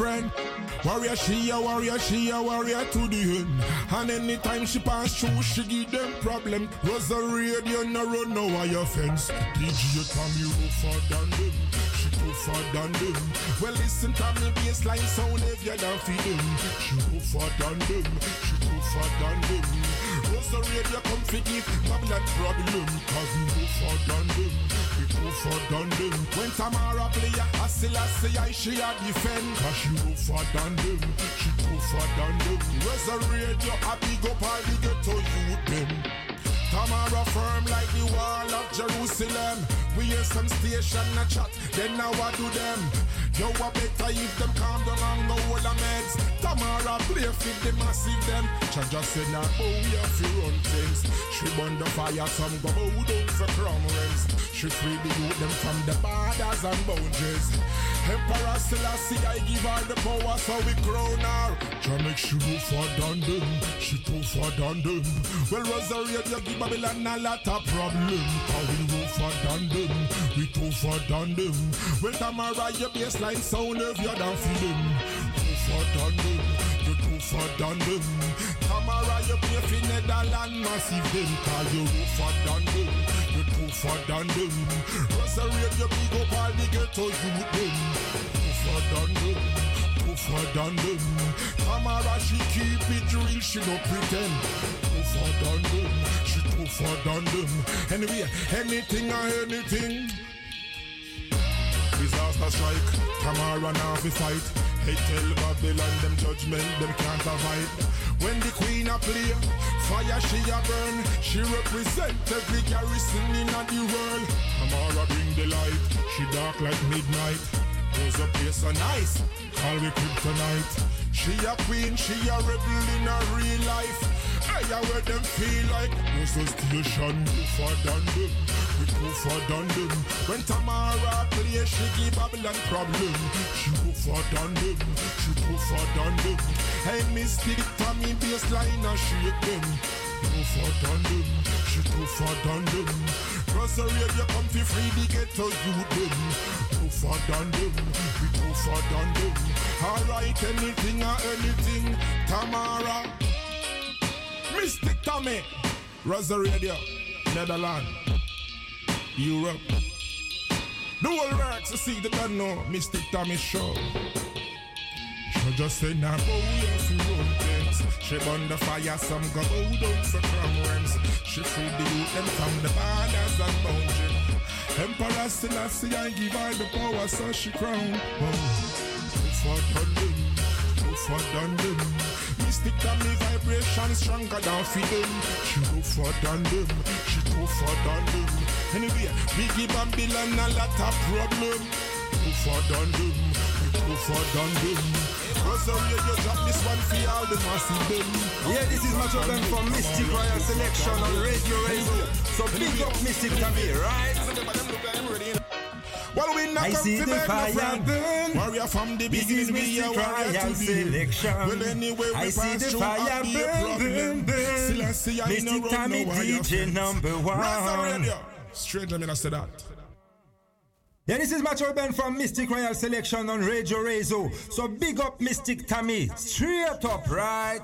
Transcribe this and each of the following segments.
friend. Warrior she a warrior, she a warrior to the end. And anytime she pass through, she give them problem. Was a radio no run no wire fence. DJ Tommy rougher than them. She tougher than them. Well listen to me bassline sound heavier than for them. She rougher than them. She tougher than them. Was a radio come for give Babylon problem. Cause rougher than them. We tougher than them. When Tamara play a still I I she a defend. Cause she rougher than them. She them. Was a radio a big up all the ghetto youth them. Tamara firm like the wall of Jerusalem. We hear some station a chat, then now what do them? Yo, I better if them calm down and no hold a meds. Tamara play fit the massive them. Cha just said now, oh, yeah, fi run things. She burn the fire, some go bow down for crown rings. She free the youth them from the borders and boundaries. Emperor Selassie, I give her the power, so we crown her. Try make she tougher than them, she tougher than them. Well, Rosario, you give Babylon a lot of problem. Cause we rougher than them, we tougher than them. Well, Tamara, your baseline sound heavier than for them. Tougher than them, you tougher than them. Tamara, you play for Netherland massive them. Cause you rougher than them, you tougher than them. Rosario, you big up all the ghetto youth them. Tougher than them tougher than them. Tamara, she keep it real, she no pretend. Tougher than them, she tougher than them. Anyway, anything or anything. Disaster strike, Tamara now fi fight. Hey, tell Babylon them judgment, them can't avoid. When the queen a play, fire she a burn. She represent every garrison in the world. Tamara bring the light, she dark like midnight. There's a place so nice, call me kryptonite. She a queen, she a rebel in her real life. I a where them feel like there's a station tougher than them. We tougher than them. When Tamara play, she give Babylon problem. She tougher than them. She tougher than them. Hey, Mystic Tommy bassline a shake them. Tougher than them. She tougher than them. Rosario, you come to free the ghetto youth them. Tougher than them. We tougher than them. Alright, anything or anything, Tamara. Mystic Tommy, Rosa Radio, Netherlands, Europe. The whole works to see the done know Mystic Tommy show. She just say now bow yeah, fi run things. She burn the fire, some go bow down for rings. She free the youth them from the borders and boundaries. Emperor Selassie I give her the power so she crown. Oh. Tougher than them, tougher than them. Mystic than me vibration stronger than for them. She tougher than them, she tougher than them. Anyway, Biggie Babylon a lot of problem. Tougher than them, we tougher than them. Rosario, you drop this one for all the massive them. Yeah, this is Macho Ben from Mystic Royal Selection on Radio Radio. So big up Mystic Tammy, right? Well, we not I come see to the no fire burn. Warrior from the This is beginning, we a Mystic warrior Royal to. Selection. Well, anyway, we I see the fire burn, burn, burn. Still I see I in a Mystic road, no DJ number one. Radio. Stranger me, I said that. Yeah, this is Macho Ben from Mystic Royal Selection on Radio Razo. So big up Mystic Tammy. Straight up, right?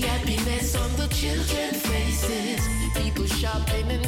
Happiness on the children's faces. People shopping and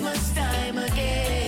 our time will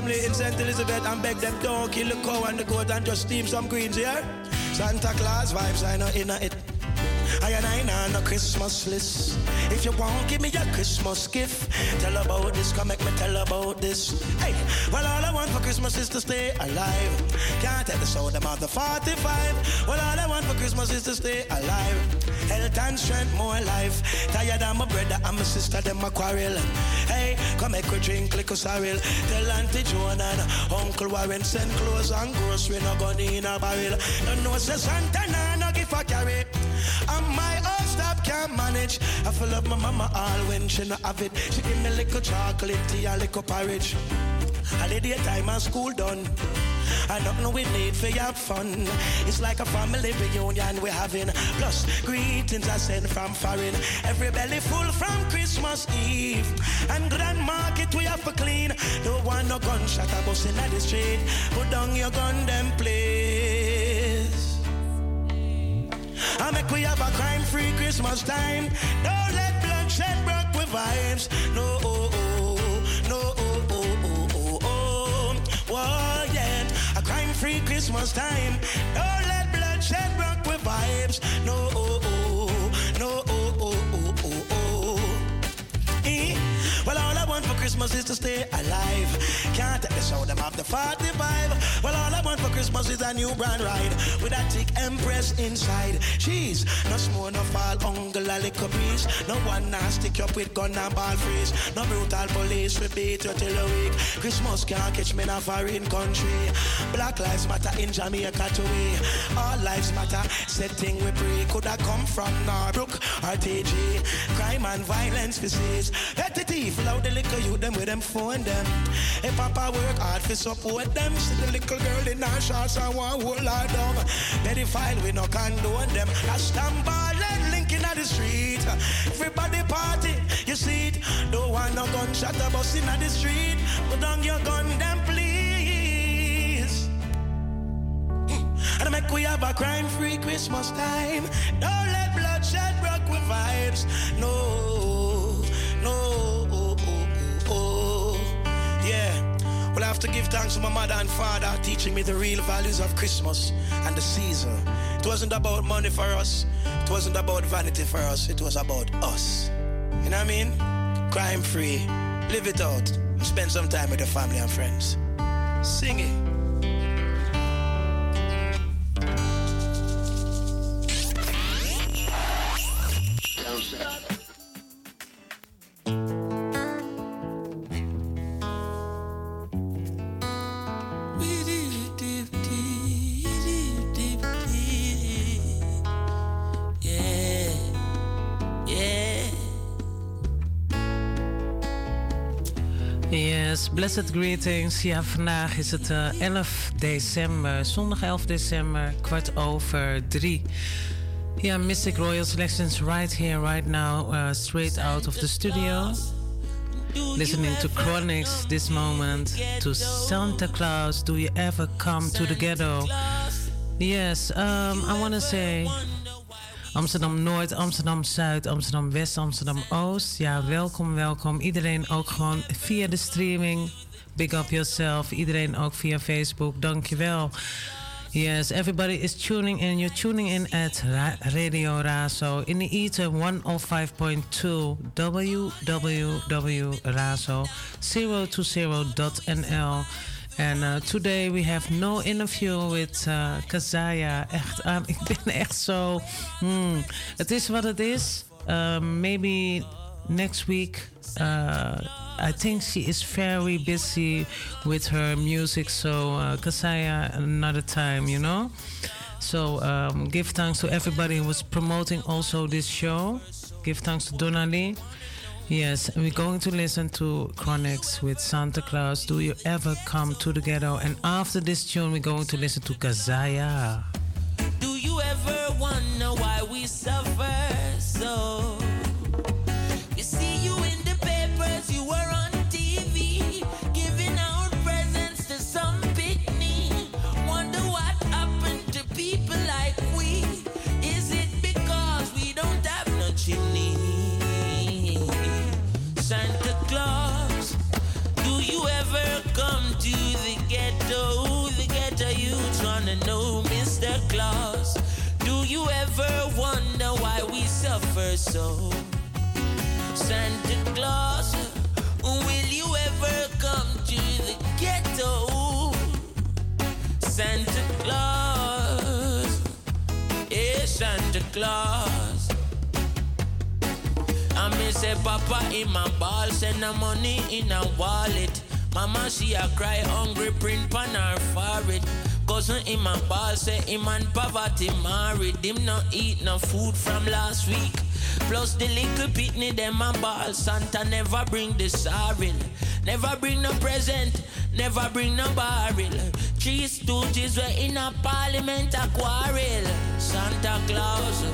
family in St. Elizabeth and beg them don't kill the cow and the goat and just steam some greens here. Santa Claus vibes, I know in it. I and I know no Christmas list. If you want, give me a Christmas gift. Tell about this, come make me tell about this. Hey, well, all I want for Christmas is to stay alive. Can't tell the them of the 45. Well, all I want for Christmas is to stay alive. Health and strength, more life. Tired of my brother and my sister, them a quarrel. Hey, come make we drink liquor sorrel. Tell Auntie Joan and Uncle Warren send clothes and grocery no gun in a barrel. Don't know say Santa no give a carry. And my own stop can't manage. I fill up my mama all when she no have it. She give me little chocolate tea and little porridge. Holiday time and school done. I don't know we need for your fun. It's like a family reunion we're having. Plus, greetings I send from foreign. Every belly full from Christmas Eve. And Grand Market we have to clean. Don't want no gunshot a bus in the street. Put down your gun, them please. I make we have a crime-free Christmas time. Don't let bloodshed broke with vibes. No, oh, oh, no, oh, oh, oh, oh, oh. Whoa, yeah. A crime-free Christmas time. Don't let bloodshed broke with vibes. No, oh, Christmas is to stay alive. Can't take the show them off the 45. Well, all I want for Christmas is a new brand ride with a thick empress inside. She's no small, no fall, uncle, a little breeze. No one now stick up with gun and ball freeze. No brutal police, we beat you till a week. Christmas can't catch me in a foreign country. Black lives matter in Jamaica to we. All lives matter, setting we pray. Could have come from Norbrook or RTG. Crime and violence disease. Petty thief, loud the little youth them with them phone them. If Papa work hard for support them, see the little girl in her shorts and one whole lot down. Pedophile, we no condone them. I stand by linking at the street. Everybody party, you see it. Don't want no gunshot a bus in the street. Put down your gun, them please. Hmm. And make we have a crime-free Christmas time. Don't let bloodshed broke with vibes. No, no, I have to give thanks to my mother and father teaching me the real values of Christmas and the season. It wasn't about money for us. It wasn't about vanity for us. It was about us. You know what I mean? Crime free. Live it out. Spend some time with your family and friends. Sing it. Blessed greetings. Ja, vandaag is het uh, eh, 11 december, zondag 11 december, kwart over drie. Ja, Mystic Royal Selections right here, right now, uh, straight out of the studio. Listening to Chronics this moment, to Santa Claus, do you ever come to the ghetto? Yes, um, I want to say Amsterdam Noord, Amsterdam Zuid, Amsterdam West, Amsterdam Oost. Ja, welkom, welkom. Iedereen ook gewoon via de streaming. Big up yourself. Iedereen ook via Facebook. Dankjewel. Yes, everybody is tuning in. You're tuning in at Radio Razo in the ether 105.2 www.razo020.nl. And uh, today we have no interview with uh, Kazaya. Echt, um, ik ben echt zo. Hmm, het is wat het is. Um, maybe next week. Uh, I think she is very busy with her music. So uh, Kazaya, another time, you know. So um, give thanks to everybody who was promoting also this show. Give thanks to Donali. Yes, we're going to listen to Chronixx with Santa Claus. Do you ever come to the ghetto? And after this tune, we're going to listen to Kazaya. Do you ever wonder why we suffer so? Wanna know, Mr. Claus. Do you ever wonder why we suffer so? Santa Claus, will you ever come to the ghetto? Santa Claus, yeah, Santa Claus. I me say Papa in my ball, send the money in a wallet. Mama she a cry hungry print pan her forehead. Cousin in my ball say him and poverty married. Him not eat no food from last week. Plus the little pitney them a ball. Santa never bring the sorrel. Never bring no present. Never bring no barrel. Three stooges were in a parliament a quarrel. Santa Claus.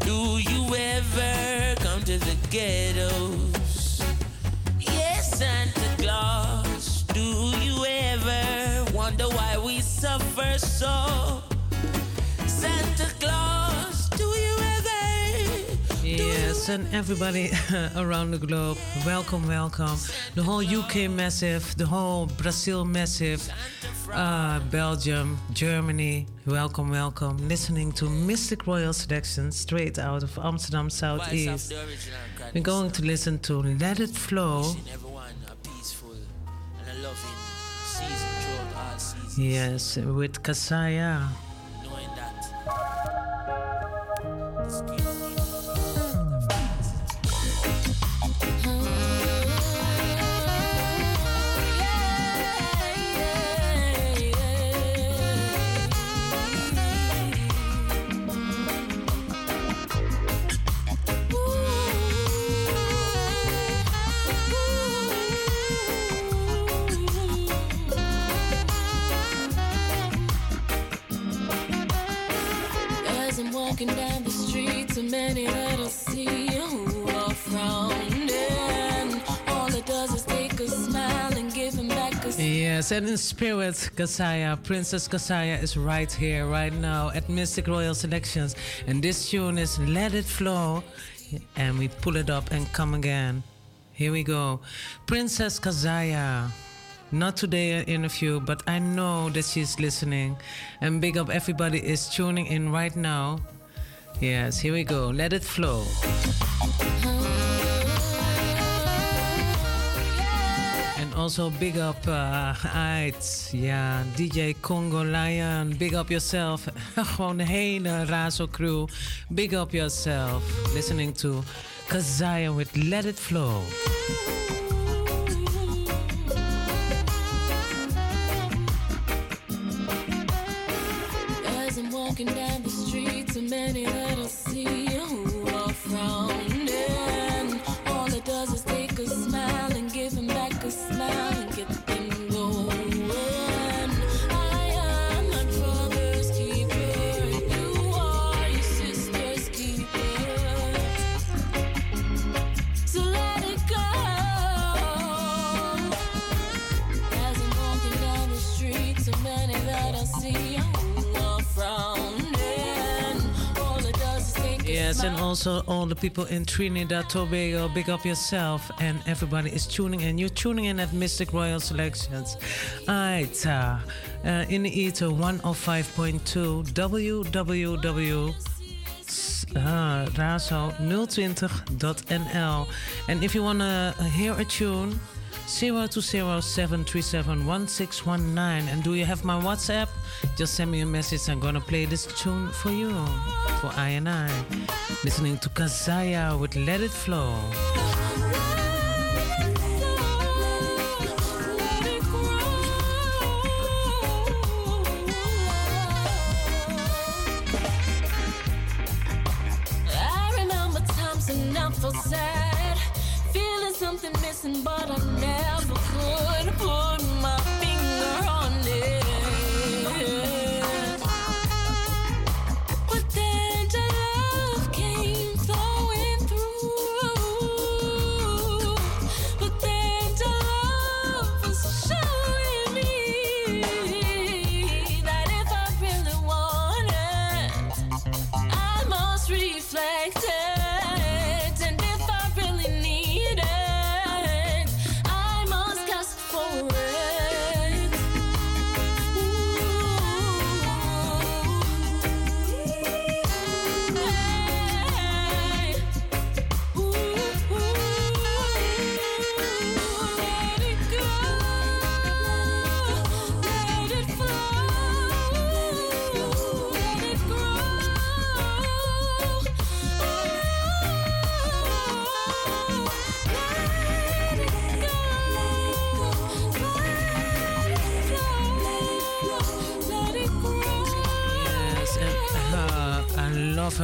Do you ever come to the ghettos? Yes, Santa Claus. Wonder why we suffer so? Santa Claus, do you ever? Yes, and everybody around the globe, welcome, welcome. The whole UK massive, the whole Brazil massive uh, Belgium, Germany. Welcome, welcome. Listening to Mystic Royal Selection straight out of Amsterdam Southeast. We're going to listen to Let It Flow. Yes, with Kazaya. Walking down the street, many that I see who are frowning. All it does is take a smile and give him back a. Yes, and in spirit, Kazaya, Princess Kazaya is right here, right now at Mystic Royal Selections. And this tune is Let It Flow. And we pull it up and come again. Here we go. Princess Kazaya. Not today an interview, but I know that she's listening. And big up everybody is tuning in right now. Yes, here we go. Let it flow. And also big up uh, Aids. Ja, DJ Congo Lion. Big up yourself. Gewoon de hele Razo crew. Big up yourself. Listening to Kazaya with Let It Flow. Also all the people in Trinidad, Tobago, big up yourself. And everybody is tuning in. You're tuning in at Mystic Royal Selections. Alright, uh, uh, in the ether 105.2 www. Uh, razo020.nl and if you want to hear a tune 0207371619 and do you have my whatsapp? Just send me a message. I'm gonna play this tune for you for i and i. Listening to kazaya with let it flow. Felt sad, something missing, but I never could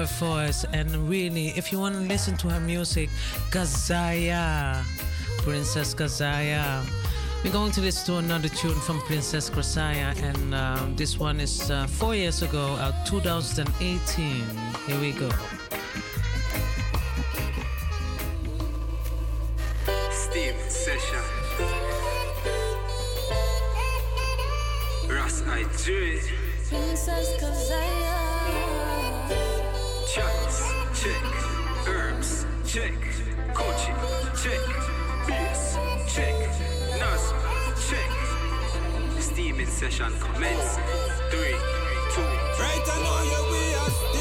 her voice. And really, if you want to listen to her music, Kazaya, Princess Kazaya. We're going to listen to another tune from Princess Kazaya, and uh, this one is uh, four years ago, uh, 2018. Here we go. Steam session. Ras I do it. Princess Kazaya. Check. Gucci, check. Bass, check. Nas, check. Steaming session commence. Three, two. Right I know you we are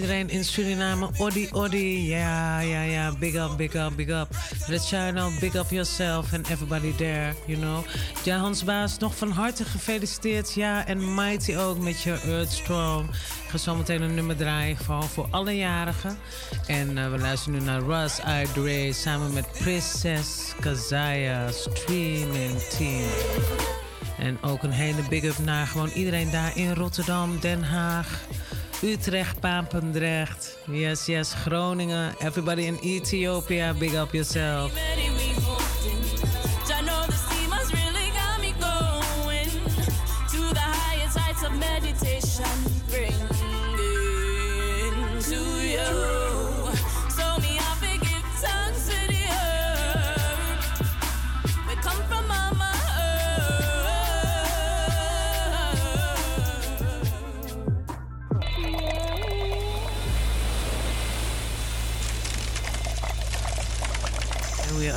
iedereen in Suriname. Odi, Odi. Ja, ja, ja. Big up, big up, big up. Channel, big up yourself and everybody there, you know. Ja, Hans Baas, nog van harte gefeliciteerd. Ja, en Mighty ook met je Earth Strong. Ik ga zo meteen een nummer draaien voor, voor alle jarigen. En uh, we luisteren nu naar Russ Idre samen met Princess Kazaya Streaming Team. En ook een hele big up naar gewoon iedereen daar in Rotterdam, Den Haag, Utrecht, Papendrecht. Yes, yes, Groningen. Everybody in Ethiopia, big up yourself.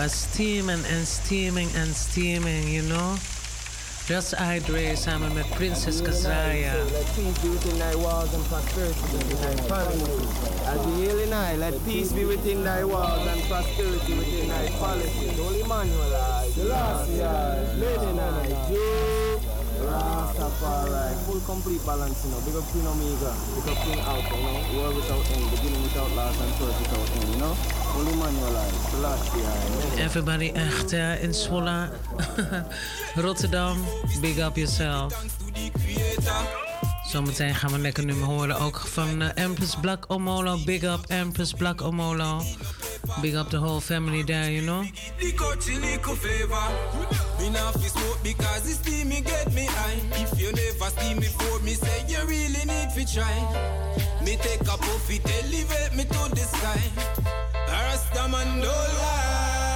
Are steaming and steaming and steaming, you know? Just hydrate samen met Princess Kazaya. Let peace be within thy walls and prosperity within thy policies. As you healing I, let peace be within thy walls and prosperity within thy policies. Holy Manuel, I, the last year, Lady Jew, Rastafari, full complete balance, you know. Big up Queen Omega, big up King Alpha, you know. World without end, beginning without last and first without end, you know. Everybody echt uh, in Zwolle, Rotterdam, big up yourself. Zometeen gaan we lekker nummer horen ook van uh, Empress Black Omolo. Big up Empress Black Omolo. Big up the whole family there, you know. Me not fi smoke because me get me high. If you never steam before, me say you really need to try. Me take a puff, it elevate me to the sky. Rastaman no lie.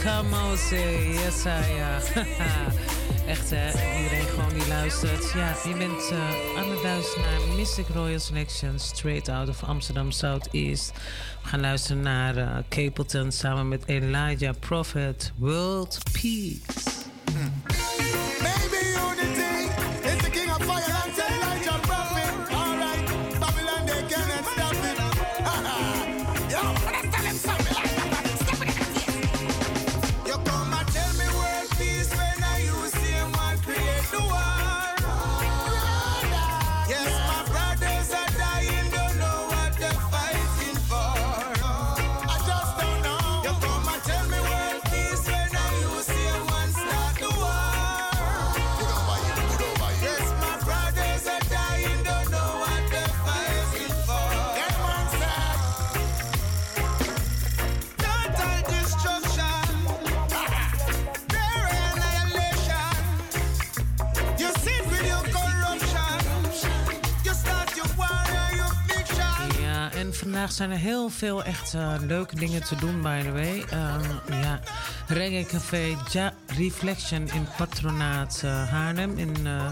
Mr. Ika Mose. Yes, ja. Echt hè, iedereen gewoon die luistert. Ja, je bent uh, aan naar Mystic Royal Selection, straight out of Amsterdam Southeast. We gaan luisteren naar uh, Capleton samen met Elijah Prophet, World Peace. Zijn er heel veel echt uh, leuke dingen te doen, by the way. Um, ja, Reggae Café Ja Reflection in Patronaat uh, Haarlem. In, uh,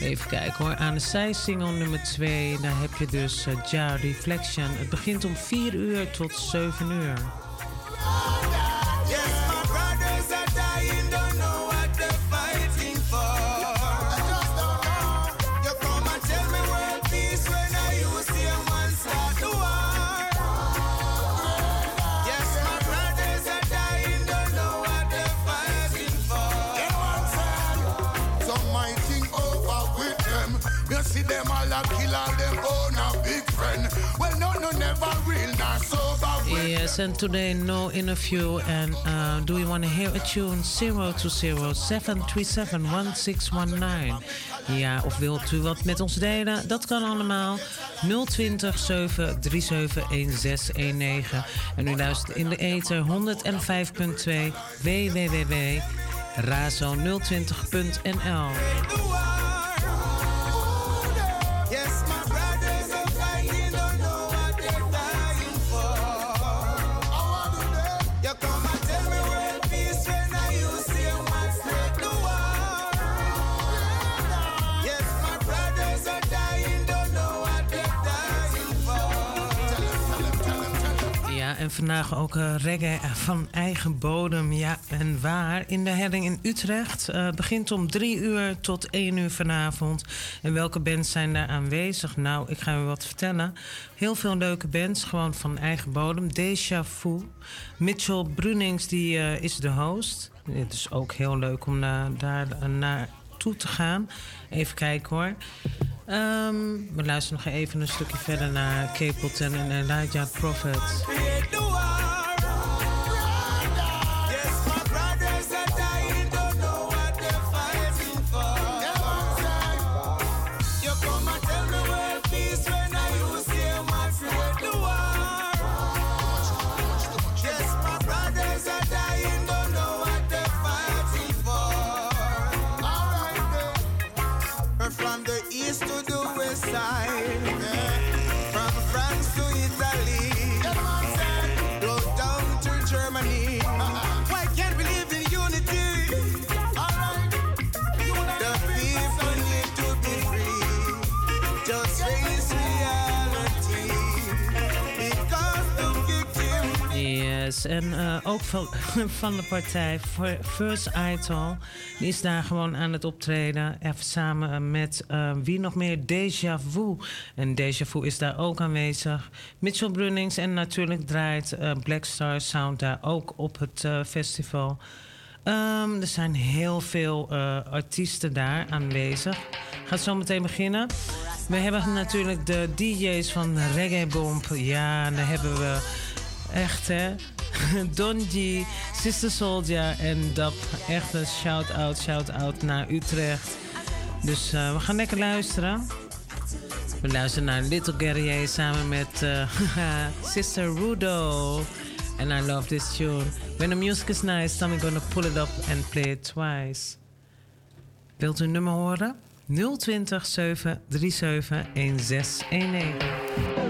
even kijken hoor, aan de zijsingle nummer 2. Daar heb je dus Ja Reflection. Het begint om 4 uur tot 7 uur. And today no interview. And uh, do you want to hear a tune? 0207371619. Ja, of wilt u wat met ons delen? Dat kan allemaal. 020 737 1619. En u luistert in de ether 105.2 www.razo020.nl. en vandaag ook uh, reggae van eigen bodem. Ja, en waar? In de Helling in Utrecht. Uh, begint om drie uur tot één uur vanavond. En welke bands zijn daar aanwezig? Nou, ik ga u wat vertellen. Heel veel leuke bands, gewoon van eigen bodem. Deja Vu. Mitchell Brunings, die uh, is de host. Het is ook heel leuk om daar naar toe te gaan. Even kijken hoor. Um, we luisteren nog even een stukje verder naar Capleton en Elijah Prophet. En uh, ook van, van de partij First Idol. Die is daar gewoon aan het optreden. Even samen met uh, wie nog meer? Deja Vu. En Deja Vu is daar ook aanwezig. Mitchell Brunnings. En natuurlijk draait uh, Black Star Sound daar ook op het festival. Um, er zijn heel veel artiesten daar aanwezig. Gaat zo meteen beginnen. We hebben natuurlijk de DJ's van Reggae Bomb. Ja, daar hebben we echt hè. Donji, Sister Soldier en Dap. Echt een shout-out, shout-out naar Utrecht. Dus uh, we gaan lekker luisteren. We luisteren naar Little Guerrier samen met uh, Sister Rudo. And I love this tune. When the music is nice, then we're gonna pull it up and play it twice. Wilt u een nummer horen? 020 737 1619.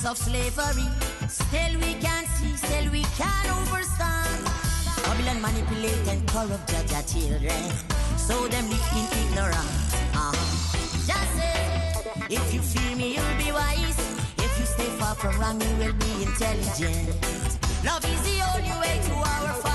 Years of slavery. Still we can see, still we can overstand. Babylon manipulate and corrupt our children. So them live in ignorance. Uh-huh. Just say, if you fear me, you'll be wise. If you stay far from wrong, you will be intelligent. Love is the only way to our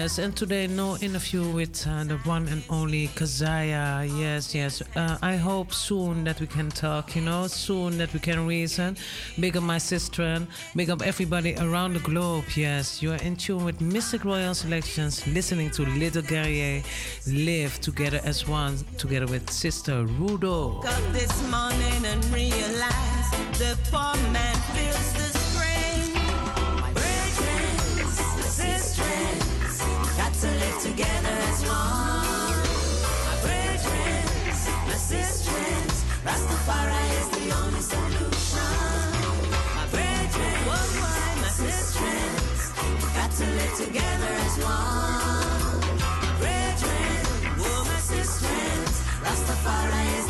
Yes, and today no interview with uh, the one and only Kazaya. Yes, yes. Uh, I hope soon that we can talk, you know, soon that we can reason. Big up my sister and big up everybody around the globe. Yes, you are in tune with Mystic Royal Selections, listening to Little Guerrier live together as one, together with Sister Rudo. To live together as one. My brethren, my sisters, Rastafari is the only solution. My brethren, worldwide, my sisters, got to live together as one. My brethren, my sisters, Rastafari is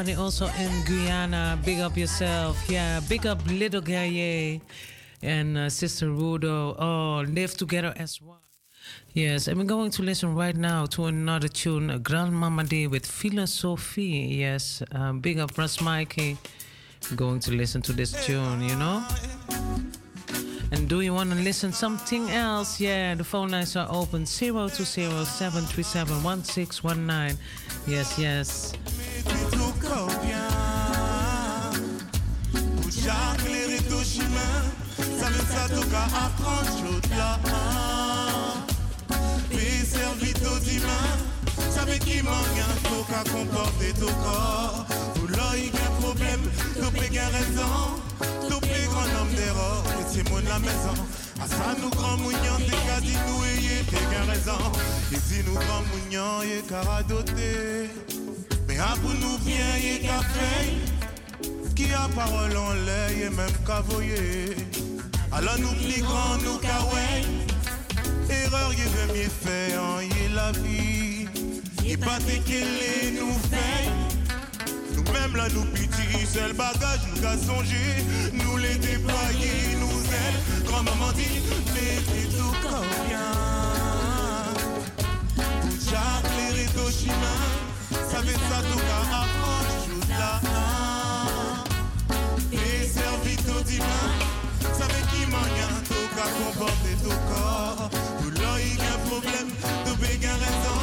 Everybody also in Guyana, big up yourself. Yeah, big up Little Guerrier and uh, Sister Rudo. Oh, live together as one. Yes, we're going to listen right now to another tune, Grandmama Day with Philosophy. Yes, um, big up Russ Mikey. Going to listen to this tune, you know? And do you want to listen something else? Yeah, the phone lines are open 020-737-1619. Yes, yes. Sabe qui manque un faut qu'à comporter ton corps. Ou là il y a un problème, tout peut raison Tout peut grand homme d'erreur, et c'est mon la maison. À ça nous grand mounion, des cas dit nous et t'es raison. Et si nous grand mounion, et caradoté Mais à pour nous bien, et café Qui a parole en l'air, et même cavoyer Alors nous plus grand, nous kaway Erreur, il veut mieux faire, y la vie et pas qu'elle nous fait. Nous-mêmes là nous pitié, c'est le bagage, nous qu'à songer, nous les déployer, nous ailes. Grand-maman dit, mettez tout comme bien. Jacques, les Hiroshima, savez ça tout qu'à approche, tout là. Servi tout dimanche, savez qui m'a tout qu'à comporter tout corps. Tout là, il y a un problème, tout béguin raison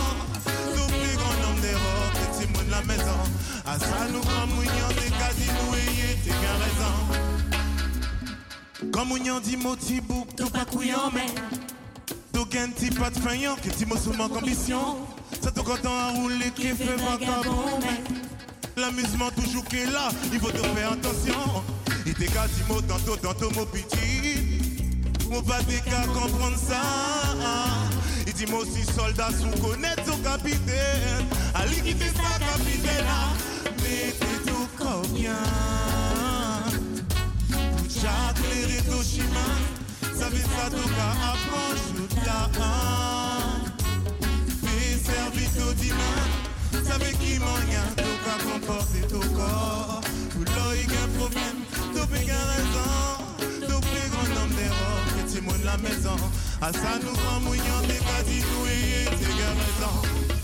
la maison. À ça nous comme mounion des casinos et t'es bien raison. Comme mounion dit moti bouk, tout pas couillon mais. Tout gain ti pas de faillant, que ti mo sous manque ambition. Ça tout content à rouler qui fait vagabond mais. L'amusement toujours qui est là, il faut te faire attention. Il t'est quasiment tantôt, tantôt mon petit. Mon pas cas comprendre ça. Il dit moi aussi soldat sous connaître son capitaine. Ali qui fait ça capitaine là. Mettez tout comme bien. Jacques les Hiroshima. Ça fait ça tout cas approche là. Fais service au dimanche. Ça fait qui m'a tout cas comporter tout corps. Tout l'œil un problème. Tout peut raison. Tout plus grand homme d'erreur petit monde la maison. À ça nous grand mouillon, t'es pas dit nous et t'es raison.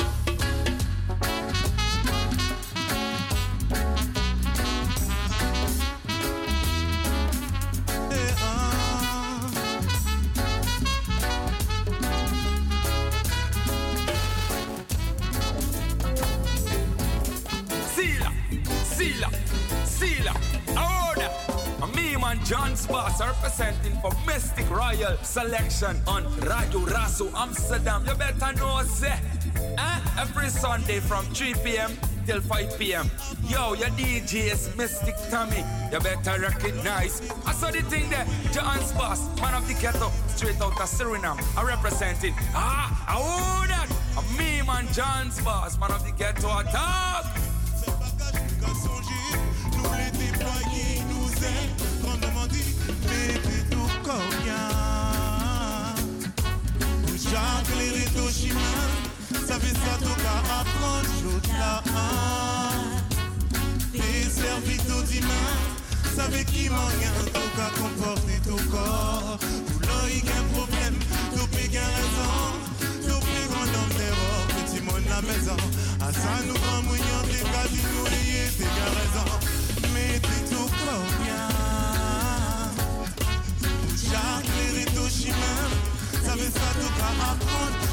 Boss representing for Mystic Royal Selection on Radio Razo Amsterdam. You better know, eh? every Sunday from 3 p.m. till 5 p.m. Yo, your DJ is Mystic Tommy. You better recognize. I saw the thing there. John's Boss, man of the ghetto, straight out of Suriname. I representing. Ah, I own that. Me, man, John's Boss, man of the ghetto, attack. Jacques les Hiroshima, ça fait ça tout qu'à apprendre l'autre là. Et servi tout dimanche, ça fait qui manque tout qu'à comporter tout corps. Pour là, il y a un problème, tout pique raison, tout plus grand homme d'erreur, petit monde la maison. À ça, nous grand mouillon, t'es casinos et t'es raison. Mais t'es tout corps bien. Jacques les Hiroshima, savais ça tout qu'à apprendre tout là. Et servi tout dimanche, savais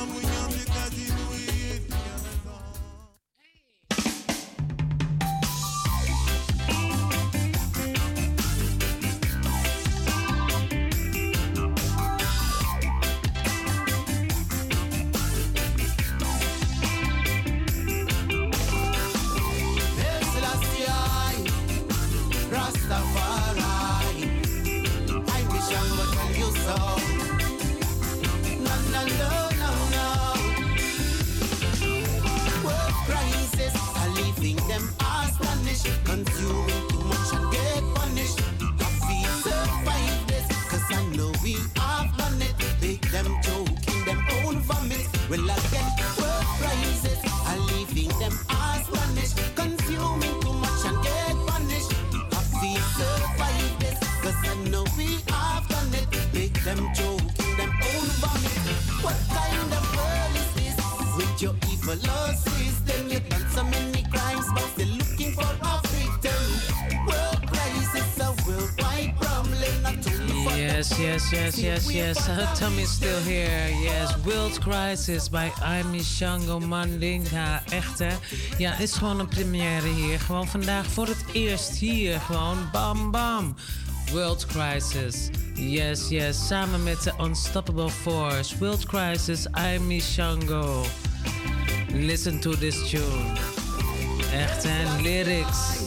Yes, her tummy's still here. Yes, World Crisis by Amy Shango Mandinga. Echt hè? Ja, is gewoon een première hier. Gewoon vandaag voor het eerst hier. Gewoon bam bam. World Crisis. Yes, yes. Samen met de Unstoppable Force. World Crisis, Amy Shango. Listen to this tune. Echt hè? Lyrics.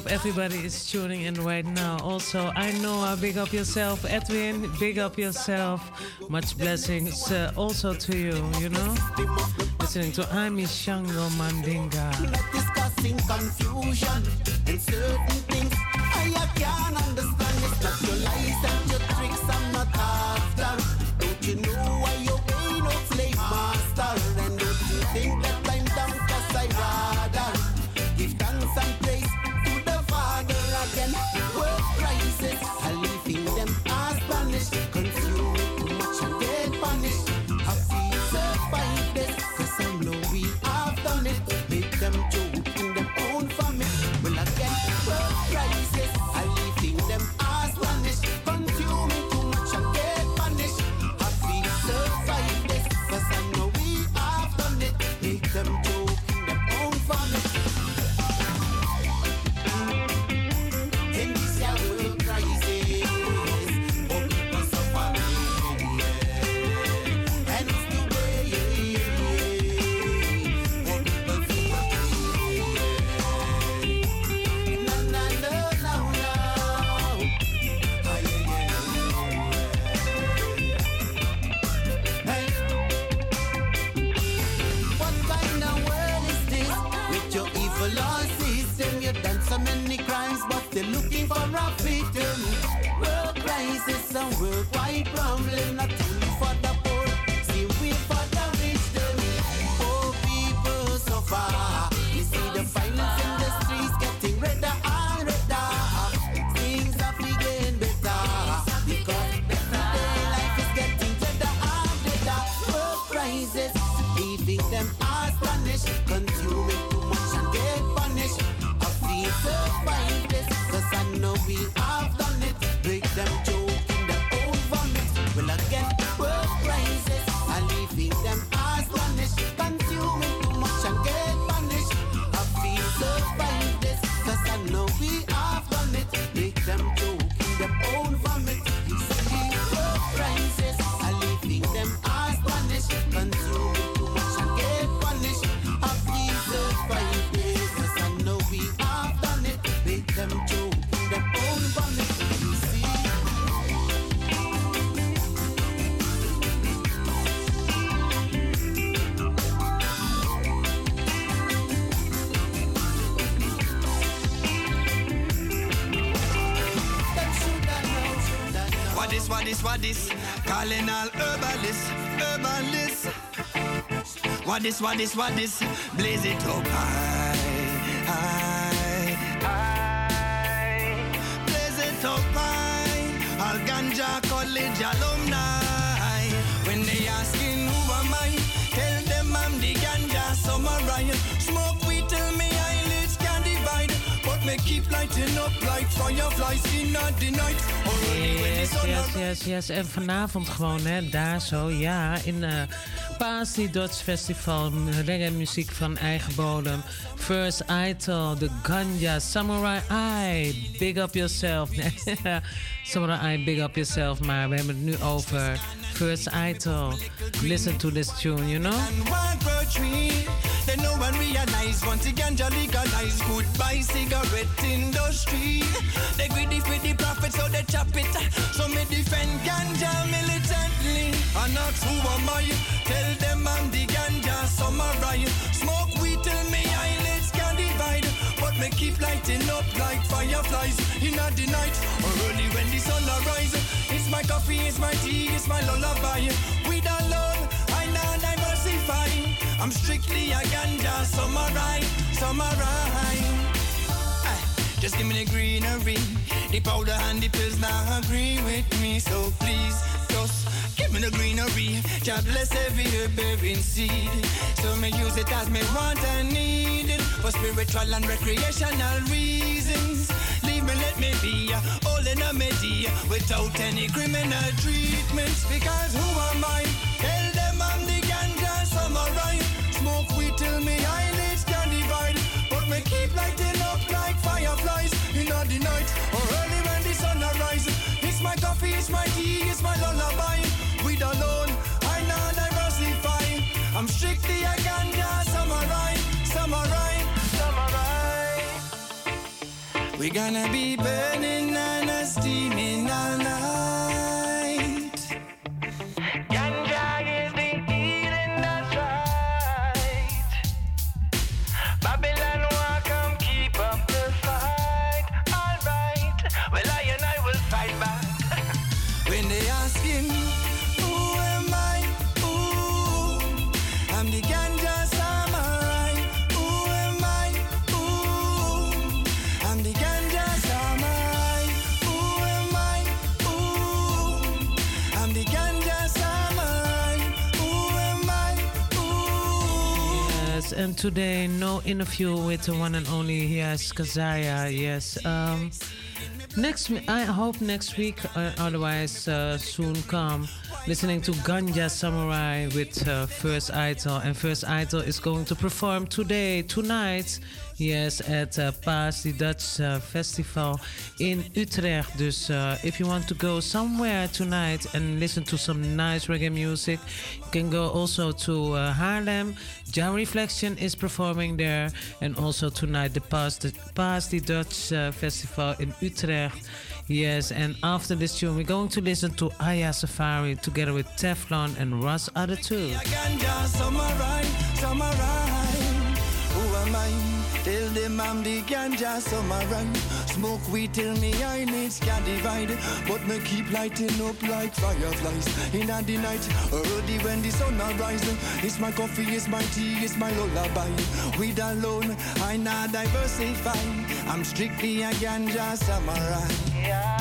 up everybody is tuning in right now. Also, I know I big up yourself, Edwin. Big up yourself. Much blessings uh, also to you. You know, listening to I'm Shango Mandinga. What this, what this, what this? Calling all herbalists, herbalists. What this, what this, what this? Blaze it up high, high, high. Blaze it up high. All ganja college alumni. Lighting up like fireflies in the night. Yes, yes, yes, yes. En vanavond gewoon, hè, daar zo, ja, in uh, Pasi Dutch Festival, reggae muziek van eigen bodem. First Idol, The Ganja, Samurai Eye, Big Up Yourself. Samurai Eye, Big Up Yourself, maar we hebben het nu over First Idol. Listen to this tune, you know? Then no one realize once the ganja legalize goodbye cigarette industry. They greedy for the profit so they chop it. So me defend ganja militantly. And ask who am I? Tell them I'm the ganja samurai. Smoke weed till me eyelids can divide. But me keep lighting up like fireflies in the night or early when the sun arise. It's my coffee, it's my tea, it's my lullaby. Weed alone, I now diversify. I'm strictly a ganja samurai, samurai. Just give me the greenery. The powder and the pills now agree with me. So please, just give me the greenery. God bless every herb bearing seed. So me use it as me want and need it. For spiritual and recreational reasons. Leave me, let me be all in a medi without any criminal treatments. Because who am I? It's my tea, it's my lullaby. Weed alone, I now diversify. I'm strictly a ganja samurai, samurai, samurai. We're gonna be burning and steaming all night. And today no interview with the one and only yes Kazaya. Yes. Um, next, I hope next week. Uh, otherwise, uh, soon come. Listening to Ganja Samurai with uh, First Idol, and First Idol is going to perform today, tonight. Yes, at uh, Paas, the Dutch uh, festival in Utrecht. Dus uh, if you want to go somewhere tonight and listen to some nice reggae music, you can go also to uh, Haarlem. Jan Reflection is performing there, and also tonight the Paas, the, the Dutch uh, festival in Utrecht. Yes, and after this tune, we're going to listen to Aya Safari together with Teflon and Russ Other Two. Who am I? Tell them I'm the ganja samurai. Smoke weed till me eyelids can divide. But me keep lighting up like fireflies in the night. Early when the sun arises. It's my coffee, it's my tea, it's my lullaby. Weed alone, I not diversify. I'm strictly a ganja samurai. The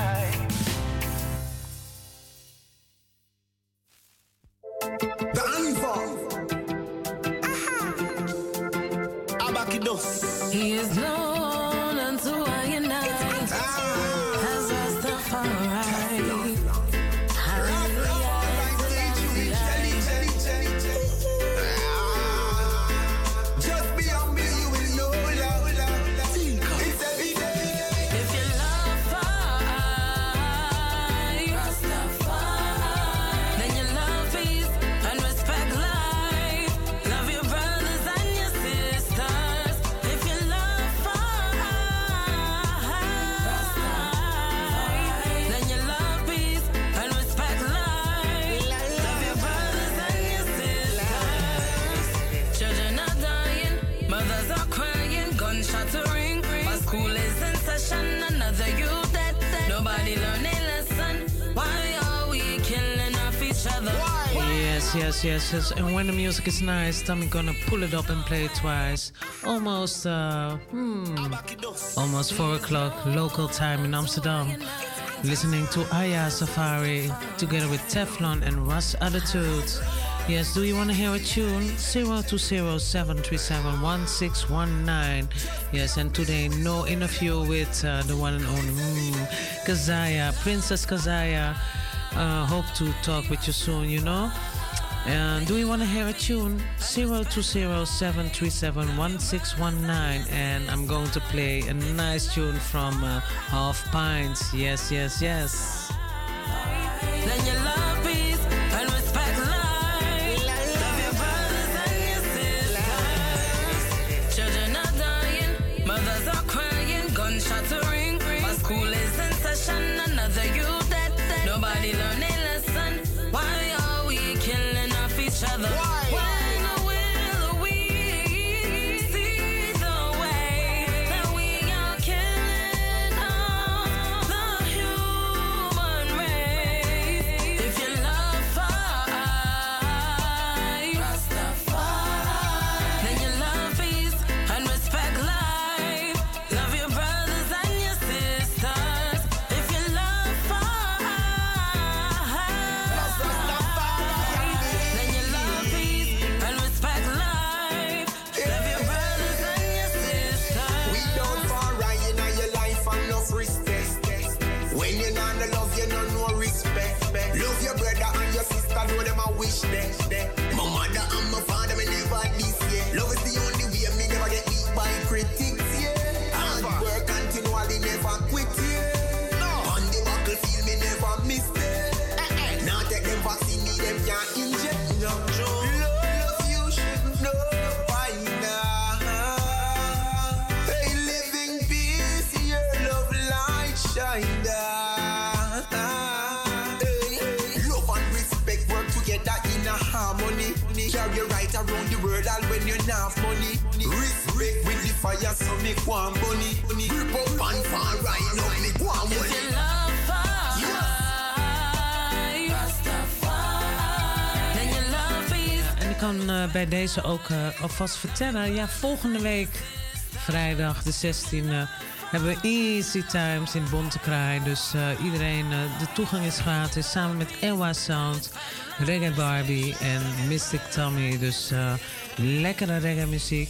Yes, yes, yes. And when the music is nice, Tommy gonna pull it up and play it twice. Almost, uh, hmm, almost four o'clock local time in Amsterdam. Listening to Aya Safari together with Teflon and Russ Attitude. Yes, do you want to hear a tune? 0207371619. Yes, and today no interview with uh, the one and only mm, Kazaya, Princess Kazaya. Uh, hope to talk with you soon, you know. And do we want to hear a tune? 0207371619. And I'm going to play a nice tune from uh, Half Pints. Yes, yes, yes. One bunny. Grip up and right now, me ik kan eh, bij deze ook eh, alvast vertellen. Ja, volgende week, vrijdag de 16e, hebben we Easy Times in Bontekraai. Dus eh, iedereen, de toegang is gratis. Samen met Ewa Sound, Reggae Barbie en Mystic Tommy. Dus eh, lekkere reggae muziek.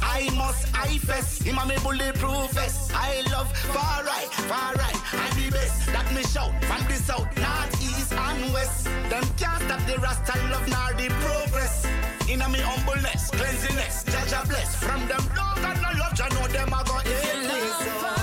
I must I fest, him and me bulletproof vest. I love far right, far right, and the best that me shout from the south, north, east, and west. Them can't stop the Rasta love nor the progress. In a me humbleness, cleanliness, judge a bless. From them dog and no love, you know them a go hate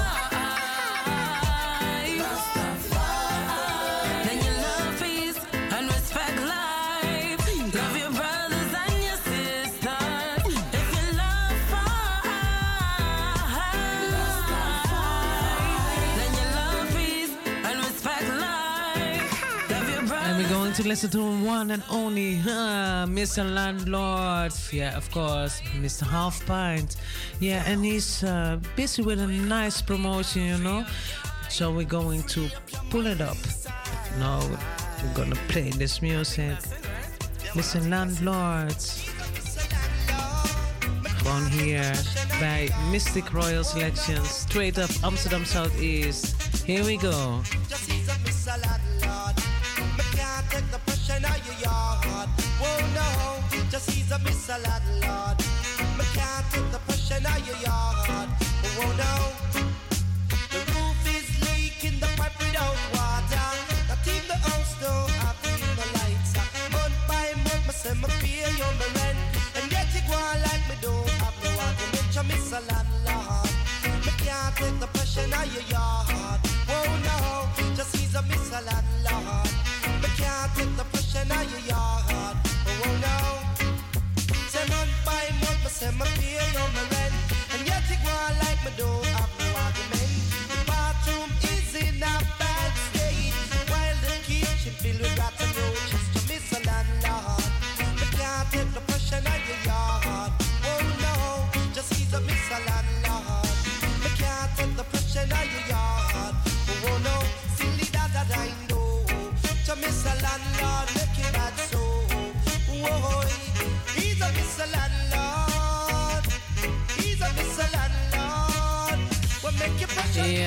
to listen to one and only uh, Mr. Landlord. Yeah, of course, Mr. Half Pint. Yeah, and he's uh, busy with a nice promotion, you know. So we're going to pull it up. No, we're gonna play this music. Mr. Landlord. Gewoon here by Mystic Royal Selection, straight up Amsterdam Southeast. Here we go. No. Just ease up, Mr. Landlord. Me can't take the pressure now your yard. Whoa, no. The roof is leaking, the pipe without water. That in the house don't have no lights. Month by month, me say me pay you my rent. And yet you go on like me don't have no argument. You Mr. Landlord. Me can't take the pressure now your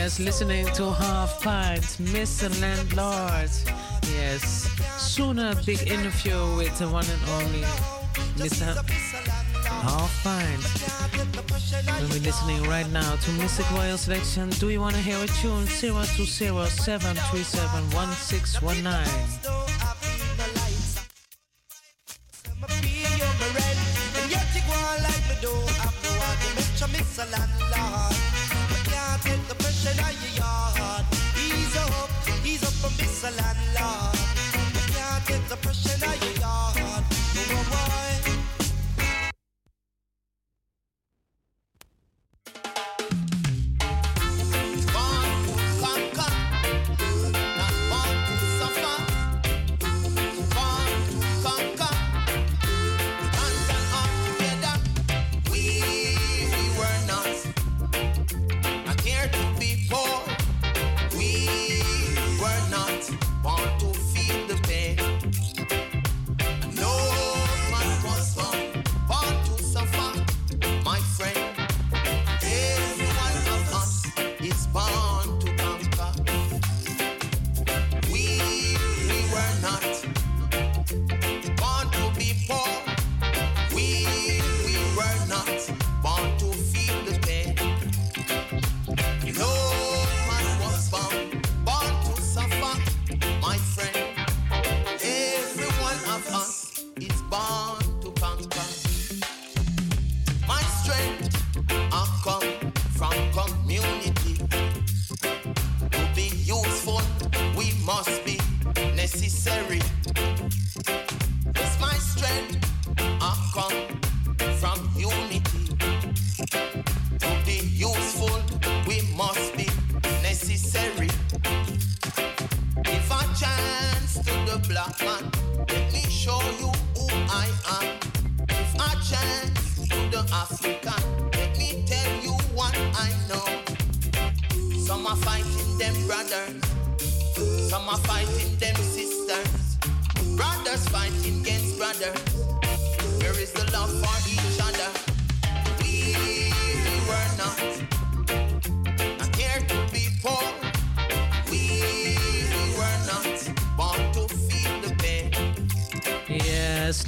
Yes, listening to Half Pint, Mr. Landlord. Yes, soon a big interview with the one and only Mr. Half Pint. We'll be listening right now to Mystic Royal Selection. Do you want to hear a tune? 020-737-1619.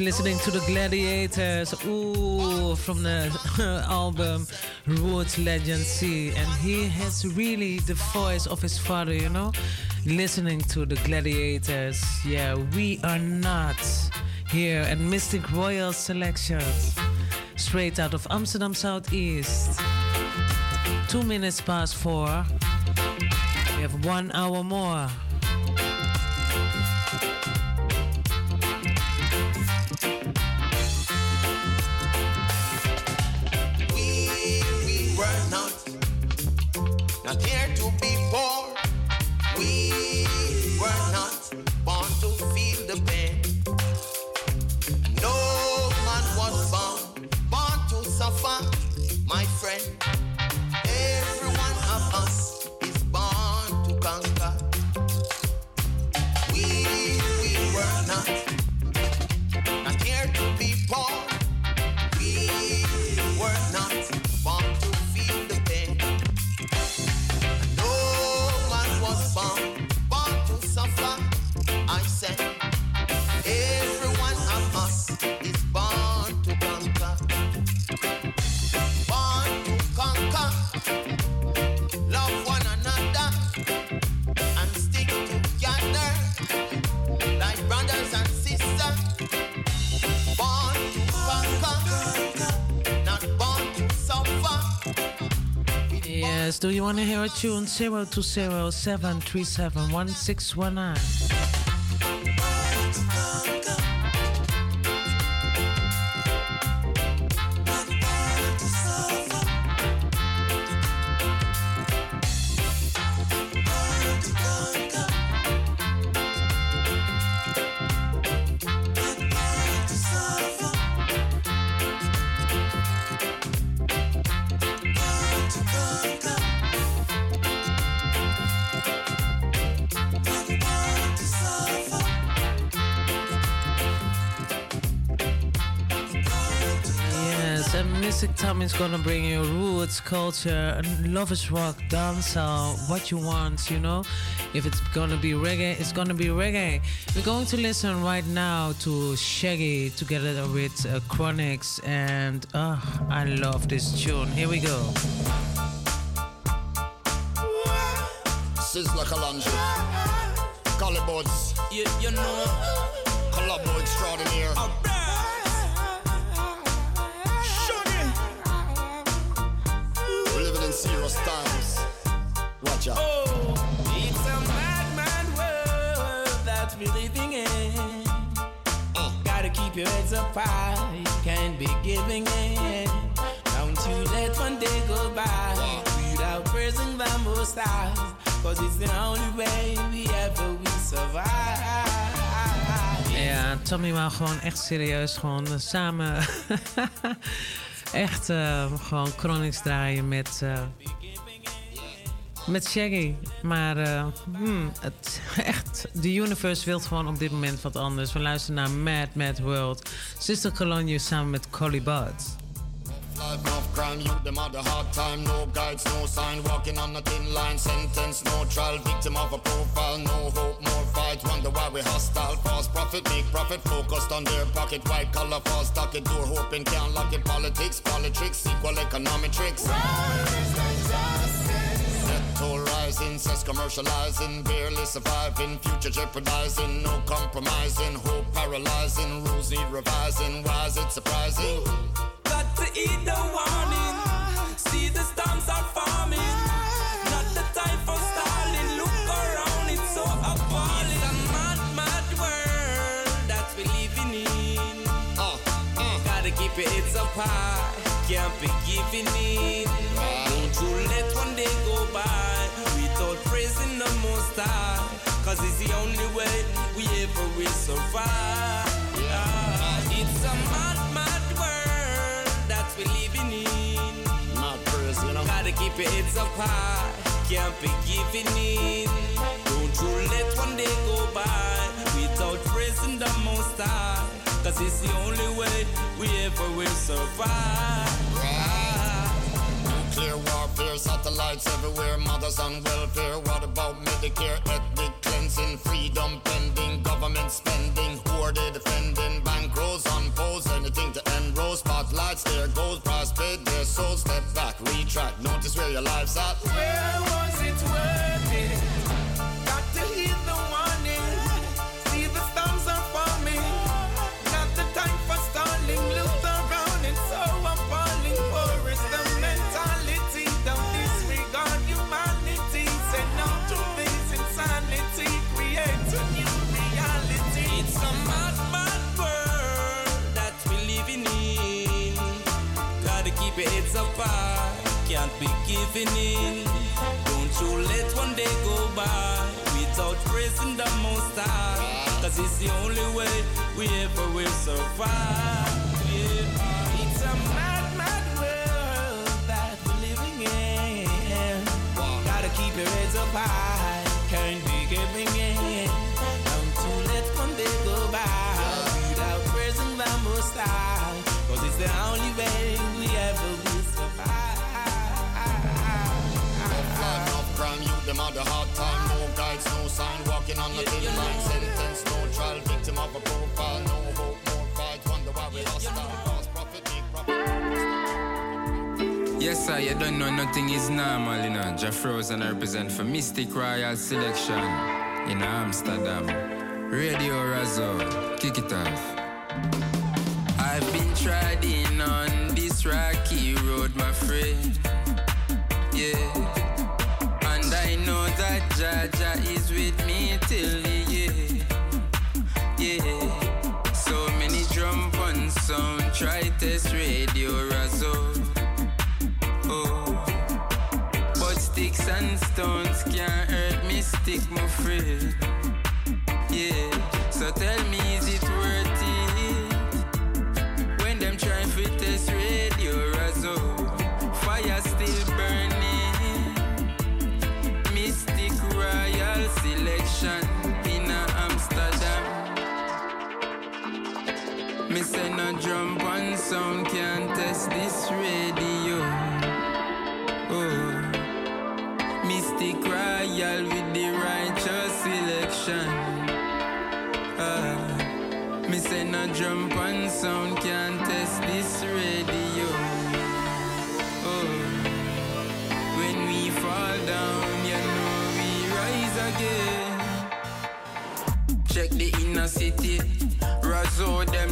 Listening to the Gladiators, ooh, from the album Roots Legacy. And he has really the voice of his father, you know? Listening to the Gladiators. Yeah, we are not here at Mystic Royal Selection. Straight out of Amsterdam Southeast. Two minutes past four. We have one hour more. Want to hear a tune? 020 737 1619. Is gonna bring you roots, culture, and lovers rock, dancehall, what you want, you know. If it's gonna be reggae, it's gonna be reggae. We're going to listen right now to Shaggy together with uh, Chronixx, and uh, I love this tune. Here we go. Sizzla Kalonji. Collie Buddz. You, you know. Collabo extraordinaire. High, you can't be giving in. Don't you let one day go by without praising the most high. Cause it's the only way we ever will survive. Ja, Tommy wou gewoon echt serieus gewoon eh, samen echt eh, gewoon Chronixx draaien met, eh, met Shaggy. Maar eh, hmm, het, echt, de universe wil gewoon op dit moment wat anders. We luisteren naar Mad Mad World. Sister Cologne samen met Collie Buds. Life of crime, you them had a hard time. No guides, no sign, walking on a thin line. Sentence, no trial, victim of a profile. No hope, more fight. Wonder why we hostile. False profit, make profit, focused on their pocket. White collar, false stock it, door hoping can't lock it. Politics, politics, equal economic tricks. Net toll rising, cess commercializing, barely surviving, future jeopardizing, no compromising, hope paralyzing, rules need revising. Why is it surprising? Got to eat the warning. See the storms are forming. Not the time for stalling. Look around, it's so appalling. It's a mad, mad world that we're living in. Uh, uh. Gotta keep your heads up high. Can't be giving in. Cause it's the only way we ever will survive. Ah, it's a mad, mad world that we're living in. Mad praise, you know. Gotta keep your heads up high. Can't be giving in. Don't you let one day go by without praising the most high. Cause it's the only way we ever will survive. Nuclear warfare, satellites everywhere, mothers on welfare. What about Medicare, cleansing, freedom pending, government spending, who are they defending? Bankrolls on poles, anything to end rows, spotlights, there goes, paid, their soul, step back, retract, notice where your life's at. Where heads high. Can't be giving in. Don't you let one day go by without praising the most high. Cause it's the only way we ever will survive. Yeah. It's a mad, mad world that we're living in. Gotta keep your heads up high. Crime, you them had a hard time. No guides, no sign, walking on a thin line. Sentence, no trial, victim of a profile. No hope, more fight. Wonder why we hostile. False profit, make profit. Yes, sir, you don't know nothing is normal, you know. Jeff Rose and I represent for Mystic Royal Selection in Amsterdam. Radio Razo, kick it off. I've been treading Jaja is with me till the end. Yeah. So many drum on sound, try test radio Razo. Oh. But sticks and stones can't hurt me, stick my friend.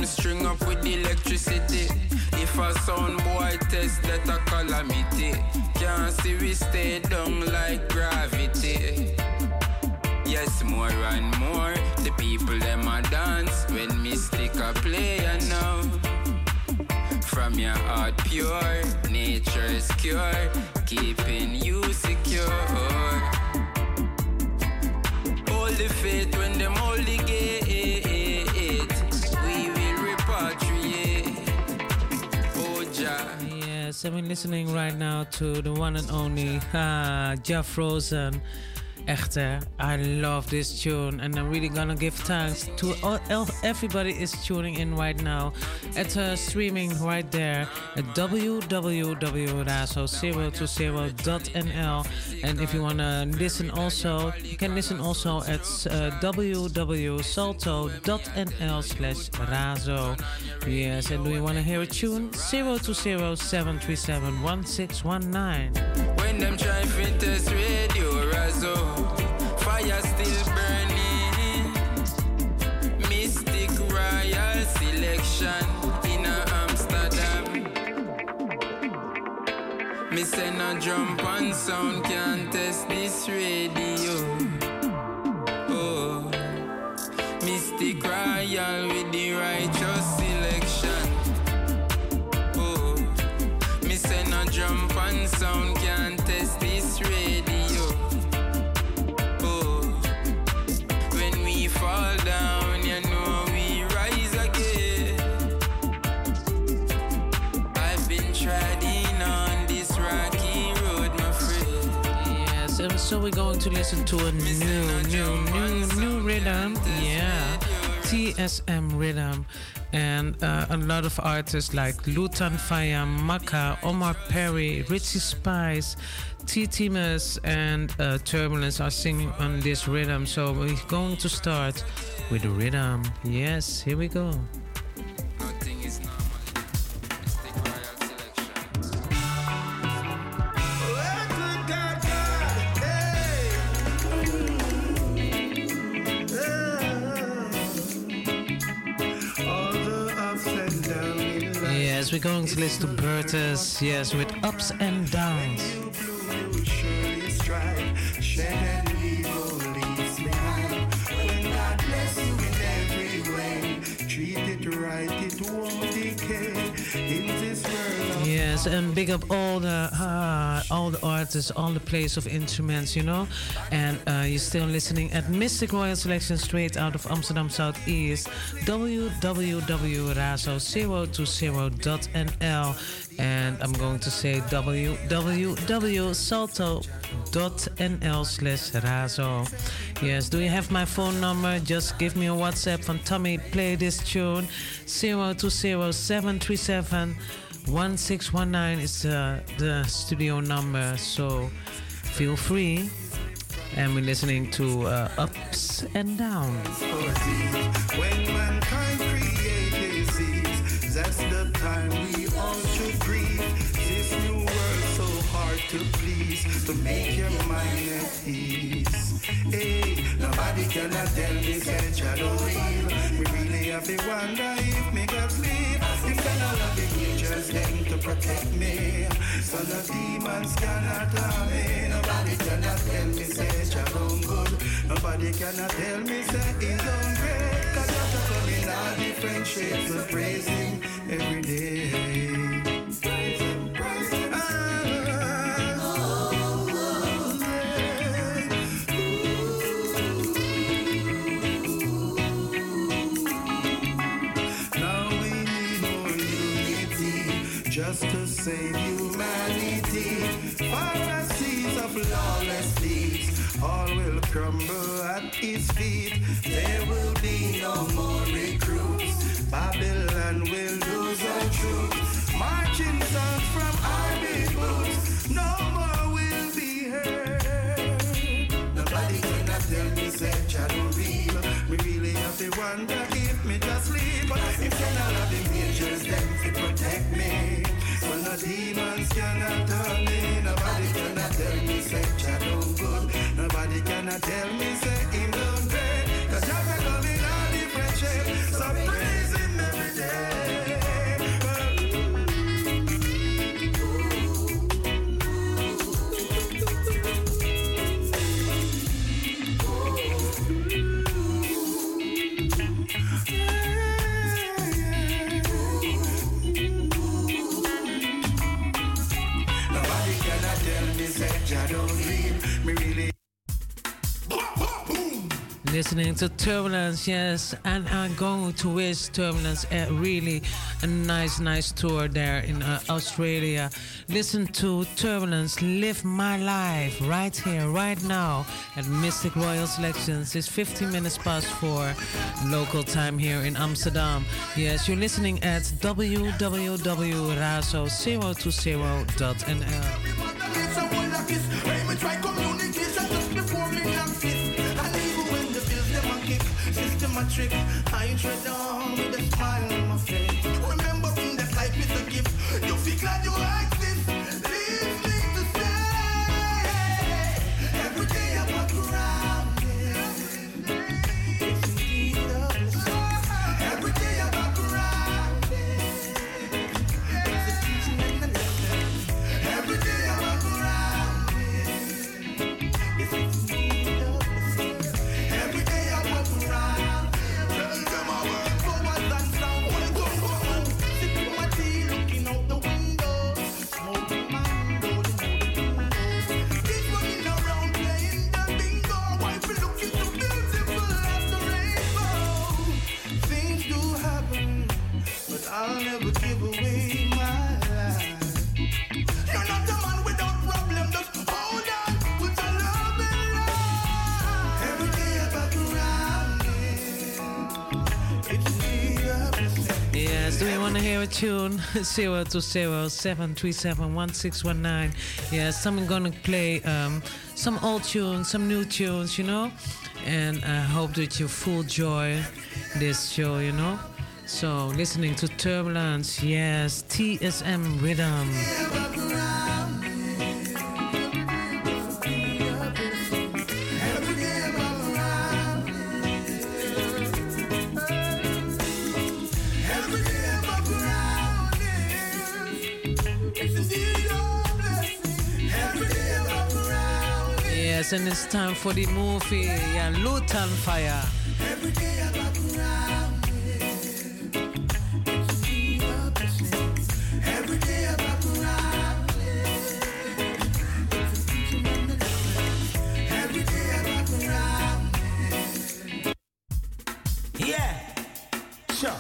String up with electricity. If a sound boy test that a calamity. Can't see we stay down like gravity. Yes, more and more. The people them a dance when mystic a play and now. From your heart pure, nature's cure, keeping you secure. Hold the faith when them hold the gate. And we're listening right now to the one and only uh, Jeff Rosen. Echter, I love this tune, and I'm really gonna give thanks to all, everybody is tuning in right now. It's streaming right there at www.razo020.nl. And if you wanna listen also, you can listen also at uh, www.salto.nl/slash razo. Yes, and do you wanna hear a tune? 020-737-1619. When them try to test radio Razo, fire still burning. Mystic Royal selection in Amsterdam. Me say no jump and sound can't test this radio. Oh, Mystic Royal with the righteous selection. Oh, me say no jump and sound can't test this radio. So we're going to listen to a new, new, new, new rhythm. Yeah, TSM rhythm. And uh, a lot of artists like Lutan Fyah, Maka, Omar Perry, Richie Spice, T. Timus, and uh, Turbulence are singing on this rhythm. So we're going to start with the rhythm. Yes, here we go. We're going to listen to Bertus, yes, with ups and downs. Yes, and big up all the uh, all the artists, all the players of instruments, you know. And uh, you're still listening at Mystic Royal Selection straight out of Amsterdam Southeast, www.razo020.nl. And I'm going to say www.salto.nl slash razo. Yes, do you have my phone number? Just give me a WhatsApp from Tommy, play this tune. 020737 1619 is uh, the studio number, so feel free. And we're listening to uh, Ups and Downs. When mankind create disease, that's the time we all should breathe. This new world so hard to please, to make your mind at ease. Hey, nobody tell. We really have to wonder if me sleep. Then all of creatures them to protect me. So the demons cannot harm me. Nobody cannot tell me say doing good. Nobody cannot tell me say he's great. Cause you're coming all different shapes of praising every day. Save demons cannot turn me. Nobody cannot tell me say Jah don't good. Nobody cannot tell me say him don't Listening to Turbulence, yes, and I'm going to wish Turbulence a really a nice, nice tour there in uh, Australia. Listen to Turbulence, live my life right here, right now at Mystic Royal Selections. It's 15 minutes past four local time here in Amsterdam. Yes, you're listening at www.razo020.nl. I tune? 020-737-1619. Yes, I'm gonna play um, some old tunes, some new tunes, you know? And I hope that you full joy this show, you know? So, listening to Turbulence, yes, TSM Rhythm. Yes, and it's time for the movie, yeah, Lutan Fyah. Every day I around it's indeed a blessing. Every day I back around it's a teaching and a lesson. Every day I back around Yeah. Sure.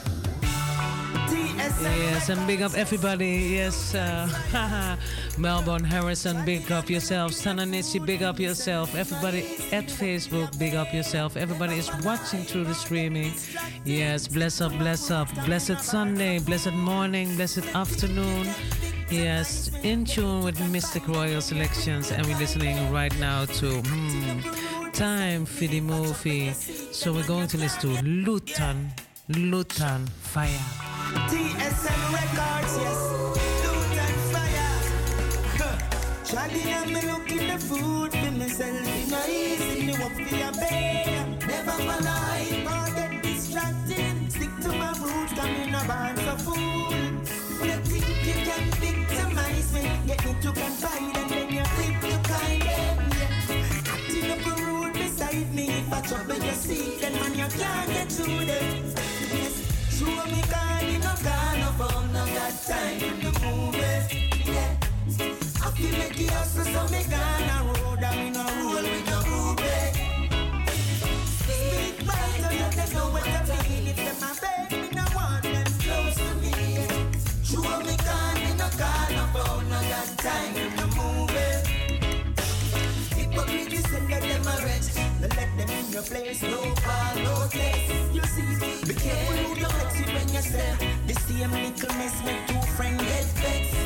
Yes, and big up everybody. Yes, uh, Melbourne, Harrison, big up yourself. Sananichi, big up yourself. Everybody at Facebook, big up yourself. Everybody is watching through the streaming. Yes, bless up, bless up. Blessed Sunday, blessed morning, blessed afternoon. Yes, in tune with Mystic Royal Selections, and we're listening right now to hmm, Time for the Movie. So we're going to listen to Lutan, Lutan Fyah. TSM Records, yes. Shawty and me looking the food for myself. You know easy, me walk for your bed. Never follow hype or get distracted. Stick to my roots, come in a band for fool. You think you can victimize me, get me to confide and then you flip your kind. Yeah. Acting up a rude beside me. If I trouble your seat, then man you can't get through them. So me gonna mean, no roll with no so let them know what. If them a me, no want them close to me. Me kind, you no time the. Hypocrite, them a let them in your place, no no. You see, be careful who you flex it when you step. This same little mess make two friends get vexed.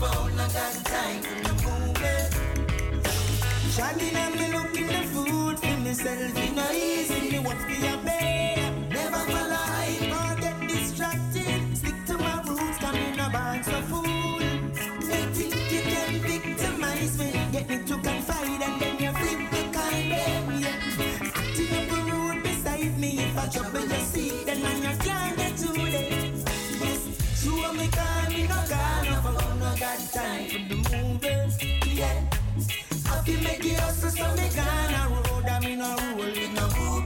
phone, no got time for the movie. Shawty and me looking the food for myself, you know easy. Me work for your bed, never follow hype or get distracted. Stick to my roots, come in a band so fool. They think you can victimize me, get me to confide and got time for the. Yeah, I feel make it hustle, so me road, I roll mean. If them a.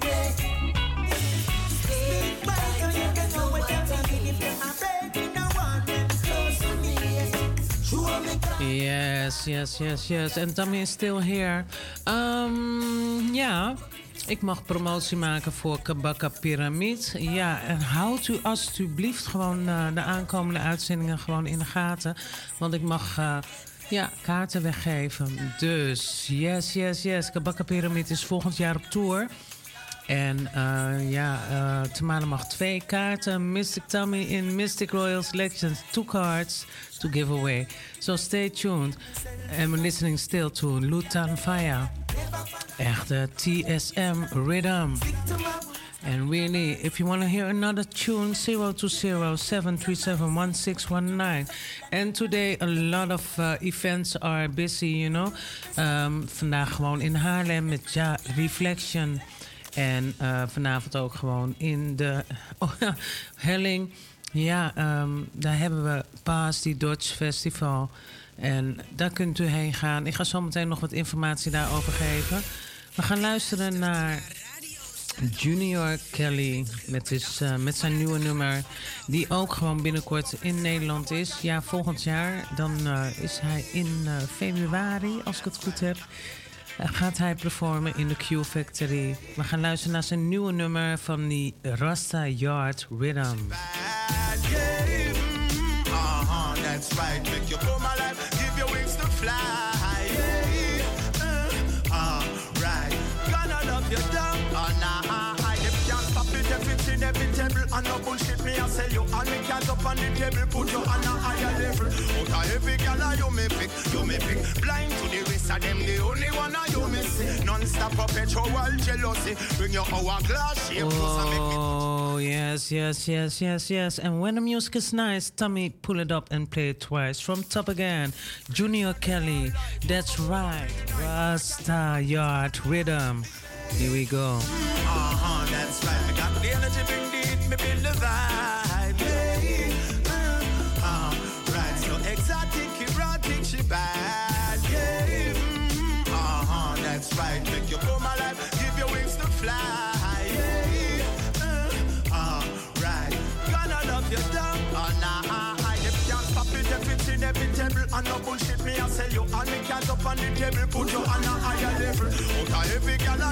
Yes, yes, yes, yes. And Tommy is still here. Um, ja, ik mag promotie maken voor Kabaka Pyramid. Ja, en houdt u alstublieft gewoon eh, de aankomende uitzendingen gewoon in de gaten. Want ik mag... eh, ja, kaarten weggeven. Dus, yes, yes, yes. Kabaka Pyramid is volgend jaar op tour. En eh, ja, uh, Tamara mag twee kaarten. Mystic Tommy in Mystic Royal Selections. Two cards to give away. So stay tuned. And we're listening still to Lutan Fire. Echte TSM Rhythm. And really, if you want to hear another tune, 020-737-1619. And today a lot of uh, events are busy, you know. Um, vandaag gewoon in Haarlem met ja, Reflection. En uh, vanavond ook gewoon in de oh, Helling. Ja, um, daar hebben we Paas, die Dodge Festival. En daar kunt u heen gaan. Ik ga zo meteen nog wat informatie daarover geven. We gaan luisteren naar Junior Kelly met, uh, met zijn nieuwe nummer. Die ook gewoon binnenkort in Nederland is. Ja, volgend jaar. Dan uh, is hij in uh, februari, als ik het goed heb. Gaat hij performen in de Q Factory. We gaan luisteren naar zijn nieuwe nummer van die Rasta Yard Rhythm. Uh-huh, fly. Yeah. Uh, uh, right. Gonna love you down. Oh, nah, I can't stop it, everything, every table. And no bullshit, me, I sell you. And me can't up on the table, put you on a higher level. Out of every gal, I you me pick, you me pick. Blind to the rest of them, the only one I you me see. Non-stop perpetual jealousy. Bring your hourglass shape, close and make. Yes, yes, yes, yes, yes. And when the music is nice, Tommy, pull it up and play it twice. From top again, Junior Kelly. That's right. Rasta Yard Rhythm. Here we go. Uh-huh, that's right. I got the energy, me the vibe.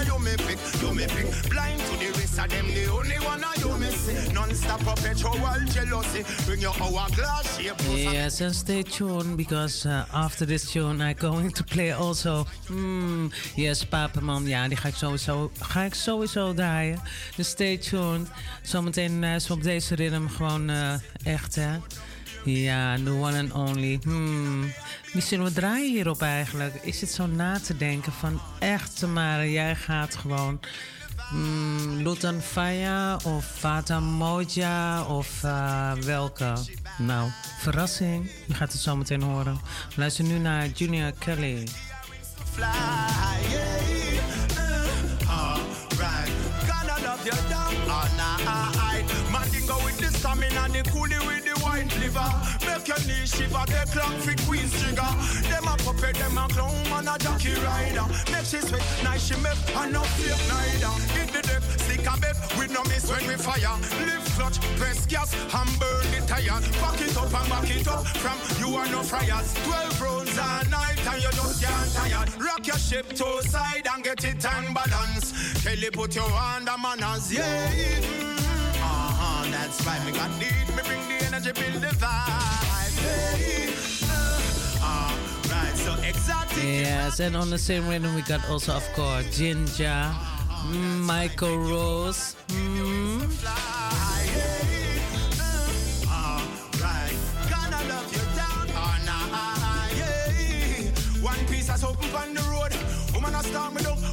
You you. Blind to the one I you. Non-stop jealousy. Your. Yes, and stay tuned because uh, after this tune I'm going to play also. Mm, yes, Papaman, ja, die ga ik sowieso, ga ik sowieso draaien. Dus stay tuned. Zometeen uh, op deze rhythm gewoon uh, echt, hè. Ja, the one and only. Hmm. Zullen we draaien hierop eigenlijk? Is het zo na te denken van echt, Tamara, jij gaat gewoon... Mm, Lutan Faya of Fata Moja of uh, welke? Nou, verrassing. Je gaat het zo meteen horen. Luister nu naar Junior Kelly. Fly, yeah. Uh, right. Go with the stamina, the coolie with the wine liver. Make your knees shiver, they clock for Queen's trigger. Them a puppet, them a clown, man a jockey rider. Make she sweat, nice she make, and no fear neither. Hit the deck, stick a bet, with no miss miss when we fire. Lift clutch, press gas, and burn the tire. Back it up and back it up from you are no fryers. Twelve rounds a night and you just can't tired. Rock your ship to side and get it and balance. Kelly put your hand on manners, yeah. Uh-huh, that's right, me got need, me bring the energy, build the vibe, yeah. Uh, uh, so exotic. Yes, and on the same rhythm we got also of course Ginger, Michael Rose. Mm. One piece of something on the road. Woman, I start me down.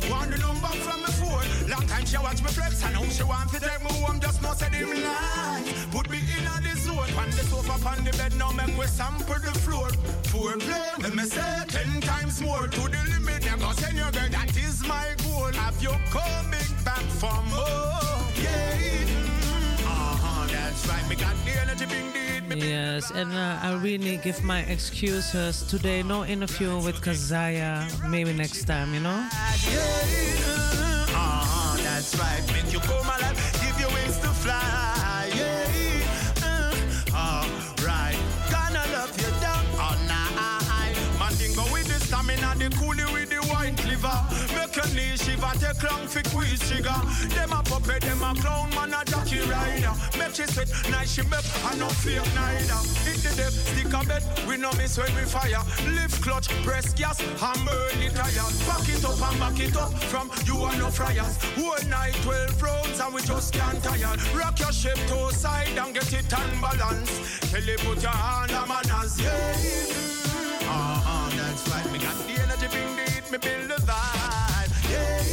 She watch me flex. and now she want to take me home. Just must say them lie. Put me in on the zone. On the sofa, on the bed. Now make we sample the floor. Four play. Let me say ten times more. To the limit. Never send your girl. That is my goal. Have you coming back for more? Yeah. Uh-huh, that's right. Me got the energy, bring the Yes, and uh, I really give my excuses today. No interview with Kazaya. Maybe next time, you know. That's right. Make you come alive, give you wings to fly. Go with the stamina, the coolie with the wine liver. Make your knees shiver, take long for quiz trigger. Them a puppet, them a clown, man a jockey rider. Make she sweat, nice she make, I no fear neither. Hit the deck, stick a bet, we no miss when we fire. Lift clutch, press gas, and burn the tire. Back it up and back it up from you are no fryers. Whole night, 12 rounds, and we just can't tire. Rock your ship to side and get it on balance. Kelly, put your hand on manners, yeah. Uh-huh, that's right, me got the energy, bring the heat, me build the vibe, yeah.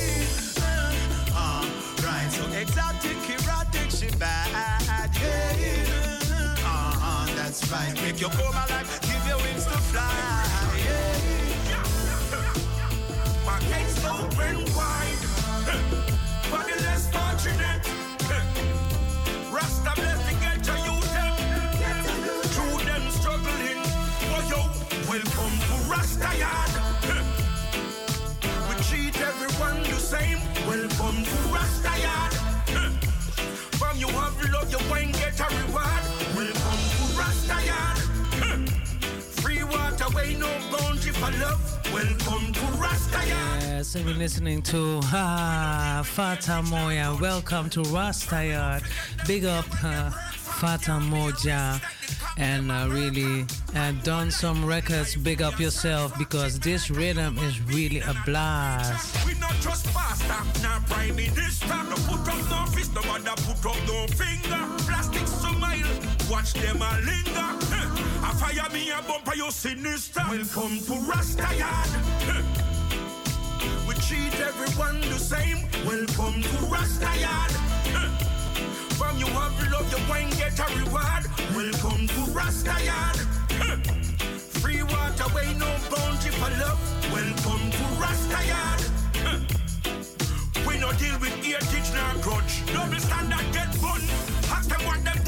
Uh, right, so exotic, erotic, she bad, yeah. Uh-huh, that's right, make you come alive, give you wings to fly, Rasta We treat everyone the same. Welcome to Rasta Yard. From you have love, you won't get a reward. Welcome to Rasta Yard. Free water, way no boundary for love. Welcome to Rasta Yard. Yes, and we're listening to ah, Fantan Mojah. Welcome to Rastayard. Big up uh, Fantan Mojah. And uh, really uh, done some records. Big up yourself because this rhythm is really a blast. We not just faster, now prime minister. No put up no fist, no mother put up no finger. Plastic smile, watch them a linger. Fire me a bumper, you sinister. Welcome to Rasta Yard. Treat everyone the same. Welcome to Rasta Yard. Huh. You have love, you won't get a reward. Welcome to Rasta Yard. Free water, way no boundary for love. Welcome to Rasta Yard. We no deal with heritage nor grudge. Double standard get bun. Ask them what them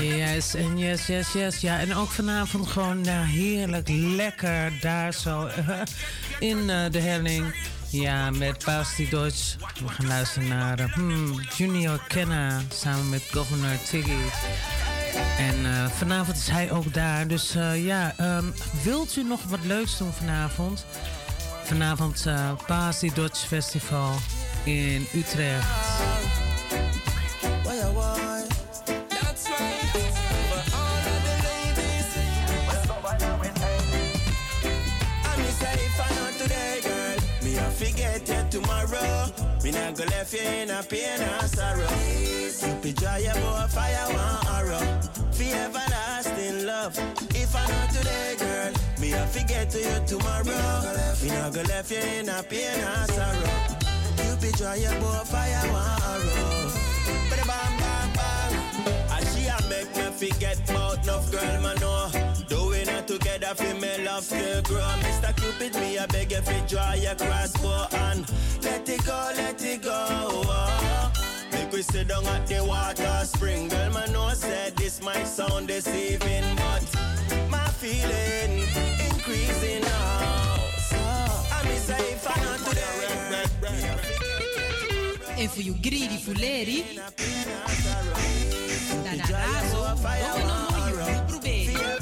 Yes, en yes, yes, yes. Ja, en ook vanavond gewoon ja, heerlijk lekker daar zo in eh, de helling. Ja, met Basti Dodge. We gaan luisteren naar eh, hmm, Junior Kenna samen met Governor Tiggy. En eh, vanavond is hij ook daar. Dus ja, ehm, wilt u nog wat leuks doen vanavond? Vanavond uh, Basti Dodge Festival in Utrecht. Oh, why? That's right. For all of the ladies. And me say if I not today, girl, me I forget you tomorrow. Me go left you in a pain or sorrow. You be about fire. For everlasting love. If I not today, girl, me I forget to you tomorrow. Me go left you in a pain or sorrow. You be fire one arrow. Bada bam bam bam. And she a make me forget about enough girl man know. Doing it together for me love still grow. Mr. Cupid me a beg you fi draw your crossbow and let it go, let it go. Oh. Make we sit down at the water spring. Girl man no, said this might sound deceiving, but my feeling increasing now. So I miss if I not today for you greedy for lady. Dada raso. Don't know you. You probeer.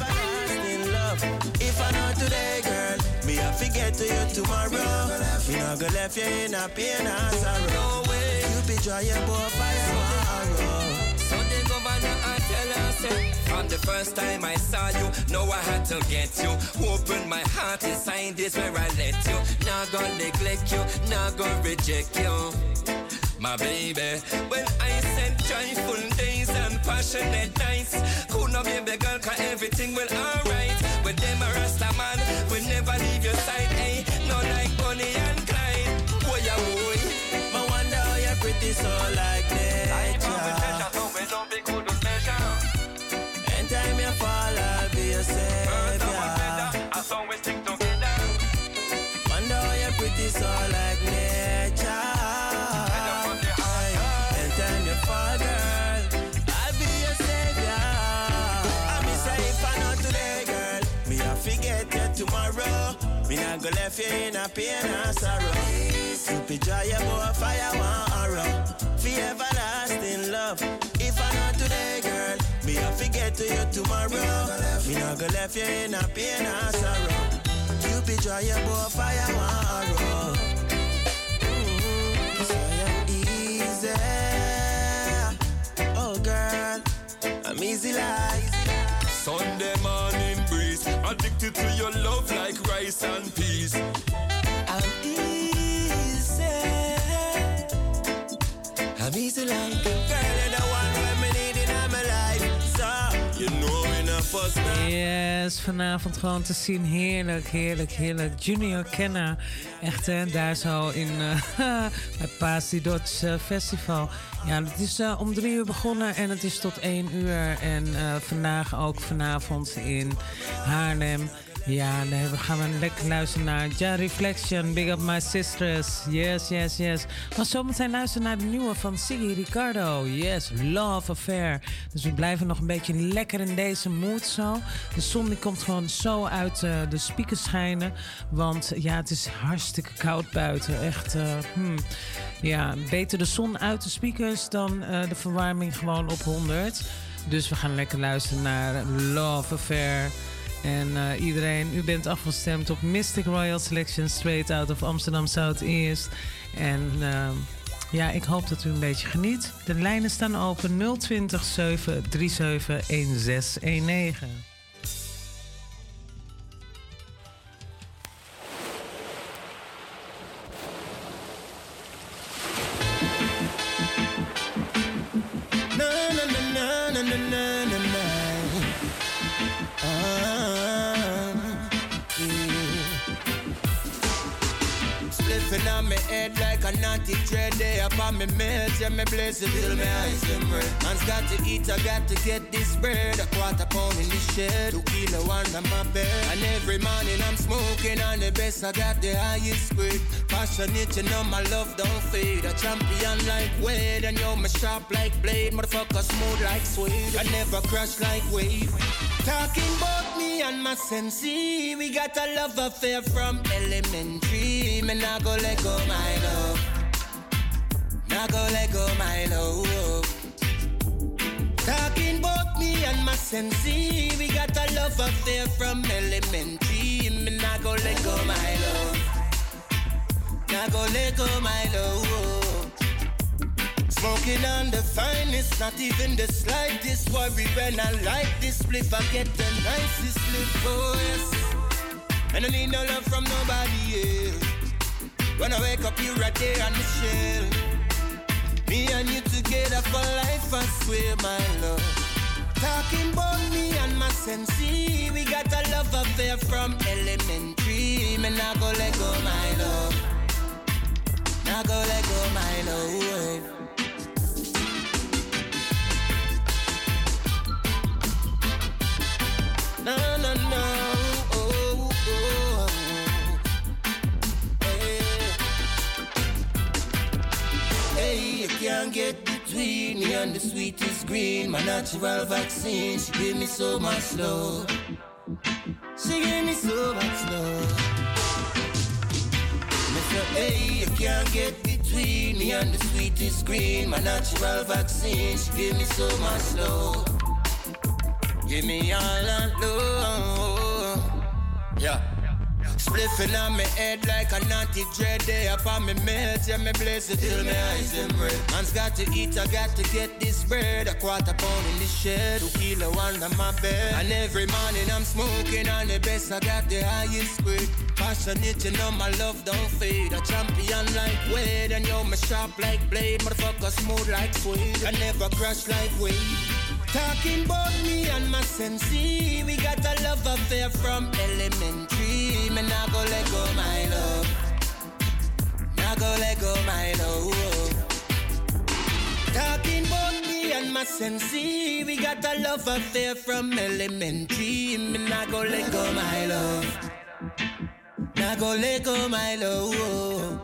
If I know today, girl, me I forget to you tomorrow. Me not gonna left you in a pain and sorrow. No way. You be trying for fire tomorrow. So the governor I tell her from the first time I saw you, know I had to get you. Open my heart and sign this where I let you. Not gonna neglect you, not gonna reject you. My baby, when I said joyful days and passionate nights, could not baby girl, cause everything will alright. With them a rasta man, we never leave your side, hey, no like Bonnie and Clyde. Boy, yeah, boy. I wonder how you're pretty so not left you in a pain and sorrow. Cupid joy, you a fire, one arrow. For everlasting love. If I know today, girl, me I forget to you tomorrow. Me not go left you in a pain and sorrow. Cupid joy, you a fire, one arrow. Mm, so easy. Oh, girl, I'm easy like. Sunday morning breeze, addicted to your love like rice and peas. I'm easy. I'm easy like a girl, Yes, vanavond gewoon te zien. Heerlijk, heerlijk, heerlijk. Junior Kenna. Echt, hè? Daar zo in uh, bij Pasi Dodge eh, Festival. Ja, het is uh, om drie uur begonnen en het is tot één uur. En uh, vandaag ook vanavond in Haarlem. Ja, we gaan we lekker luisteren naar Ja Reflection, Big Up My Sisters. Yes, yes, yes. Maar zometeen luisteren naar de nieuwe van Siggy Ricardo. Yes, Love Affair. Dus we blijven nog een beetje lekker in deze mood zo. De zon die komt gewoon zo uit uh, de speakers schijnen. Want ja, het is hartstikke koud buiten. Echt, uh, hmm. ja, beter de zon uit de speakers dan uh, de verwarming gewoon op 100. Dus we gaan lekker luisteren naar Love Affair. En uh, iedereen, u bent afgestemd op Mystic Royal Selection straight out of Amsterdam Southeast. En uh, ja, ik hoop dat u een beetje geniet. De lijnen staan open 020 737 1619. Head like a naughty thread Day upon me meds, yeah, me bless it till me eyes them red. Man's got to eat, I got to get this bread. A quarter pound in the shed, two kilo under my bed. And every morning I'm smoking on the best, I got the highest grade. Passionate, you know my love don't fade. A champion like Wade, and yo, me sharp like blade. Motherfucker smooth like suede, I never crash like wave Talking about me and my sensei We got a love affair from elementary. Me nah go let go my love Nah go let go my love Talking about me and my sensei We got a love affair from elementary Me nah go let go my love Nah go let go my love Smoking on the finest, not even the slightest worry when I like this spliff. I get the nicest spliff, oh yes. And I need no love from nobody else. When I wake up, you're right there on the shell. Me and you together for life, I swear, my love. Talking about me and my sensei, we got a love affair from elementary. Me nah go let go, my love. Nah go let go, my love. Can't get between me and the sweetest green. My natural vaccine, she gave me so much love. She gave me so much love. Me say, hey, you can't get between me and the sweetest green, my natural vaccine. She give me so much love. Give me all that love. Yeah. Spliffing on me head like a naughty dread day upon me melt. Yeah, me bless it till my eyes them red. Man's got to eat, I got to get this bread. A quarter pound in the shed, two kilo under my bed. And every morning I'm smoking on the best, I got the highest grade. Passionate, you know my love don't fade. A champion like Wade, and yo, me sharp like blade. Motherfucker smooth like suede. I never crash like Wade. Talking about me and my sensei. We got a love affair from elementary. Me nah go let go my love. Nah go let go my love. Talking about me and my sensei. We got a love affair from elementary. Me nah go let go my love. Nah go let go my love.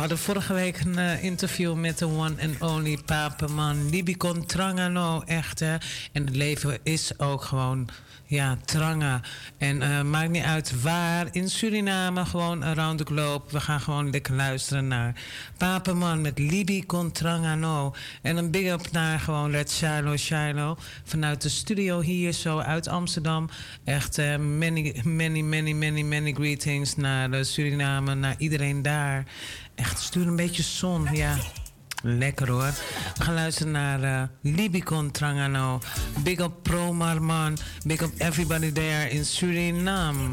Hadden vorige week een eh, interview met de one and only papeman Libicon Trangano, echt hè. En het leven is ook gewoon, ja, tranga. En eh, maakt niet uit waar, in Suriname, gewoon around the globe. We gaan gewoon lekker luisteren naar papeman met Libicon Trangano. En een big up naar gewoon Red Shiloh Shiloh vanuit de studio hier zo uit Amsterdam. Echt eh, many, many, many, many, many greetings naar Suriname, naar iedereen daar. Echt, stuur een beetje zon, ja. Lekker hoor. We gaan luisteren naar uh, Libicon Trangano. Big up Pro Marman. Big up everybody there in Suriname.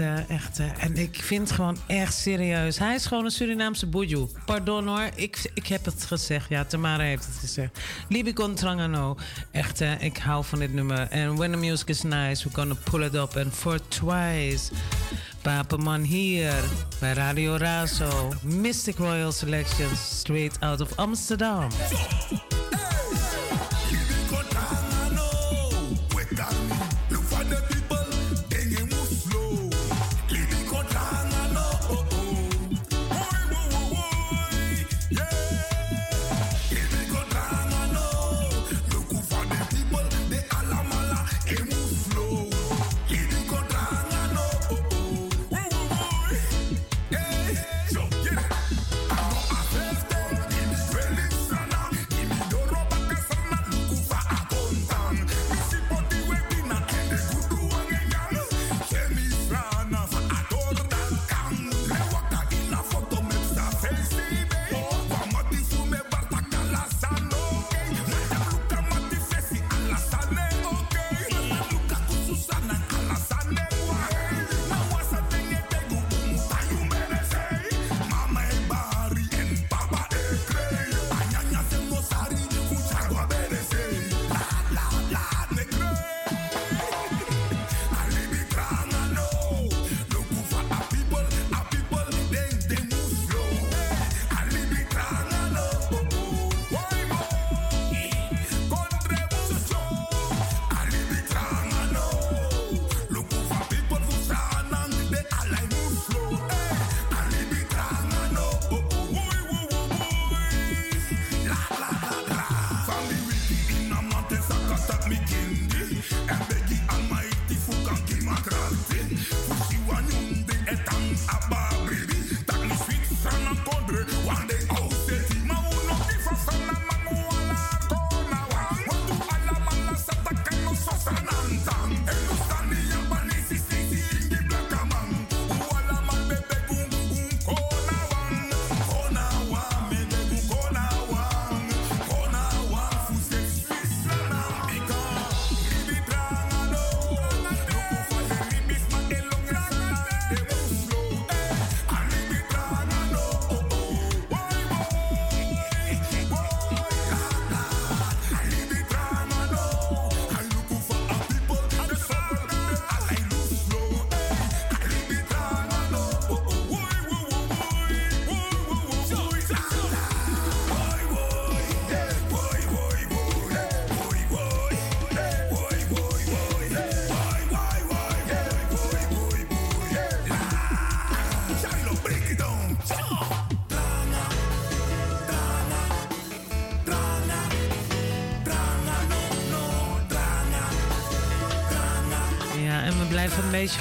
Ja, echt, eh, en ik vind gewoon echt serieus. Hij is gewoon een Surinaamse boejoe. Pardon hoor, ik, ik heb het gezegd. Ja, Tamara heeft het gezegd. Libicon Trangano. Echt, eh, ik hou van dit nummer. En when the music is nice, we're gonna pull it up. And for twice. Papaman hier bij Radio Razo. Mystic Royal Selections, straight out of Amsterdam.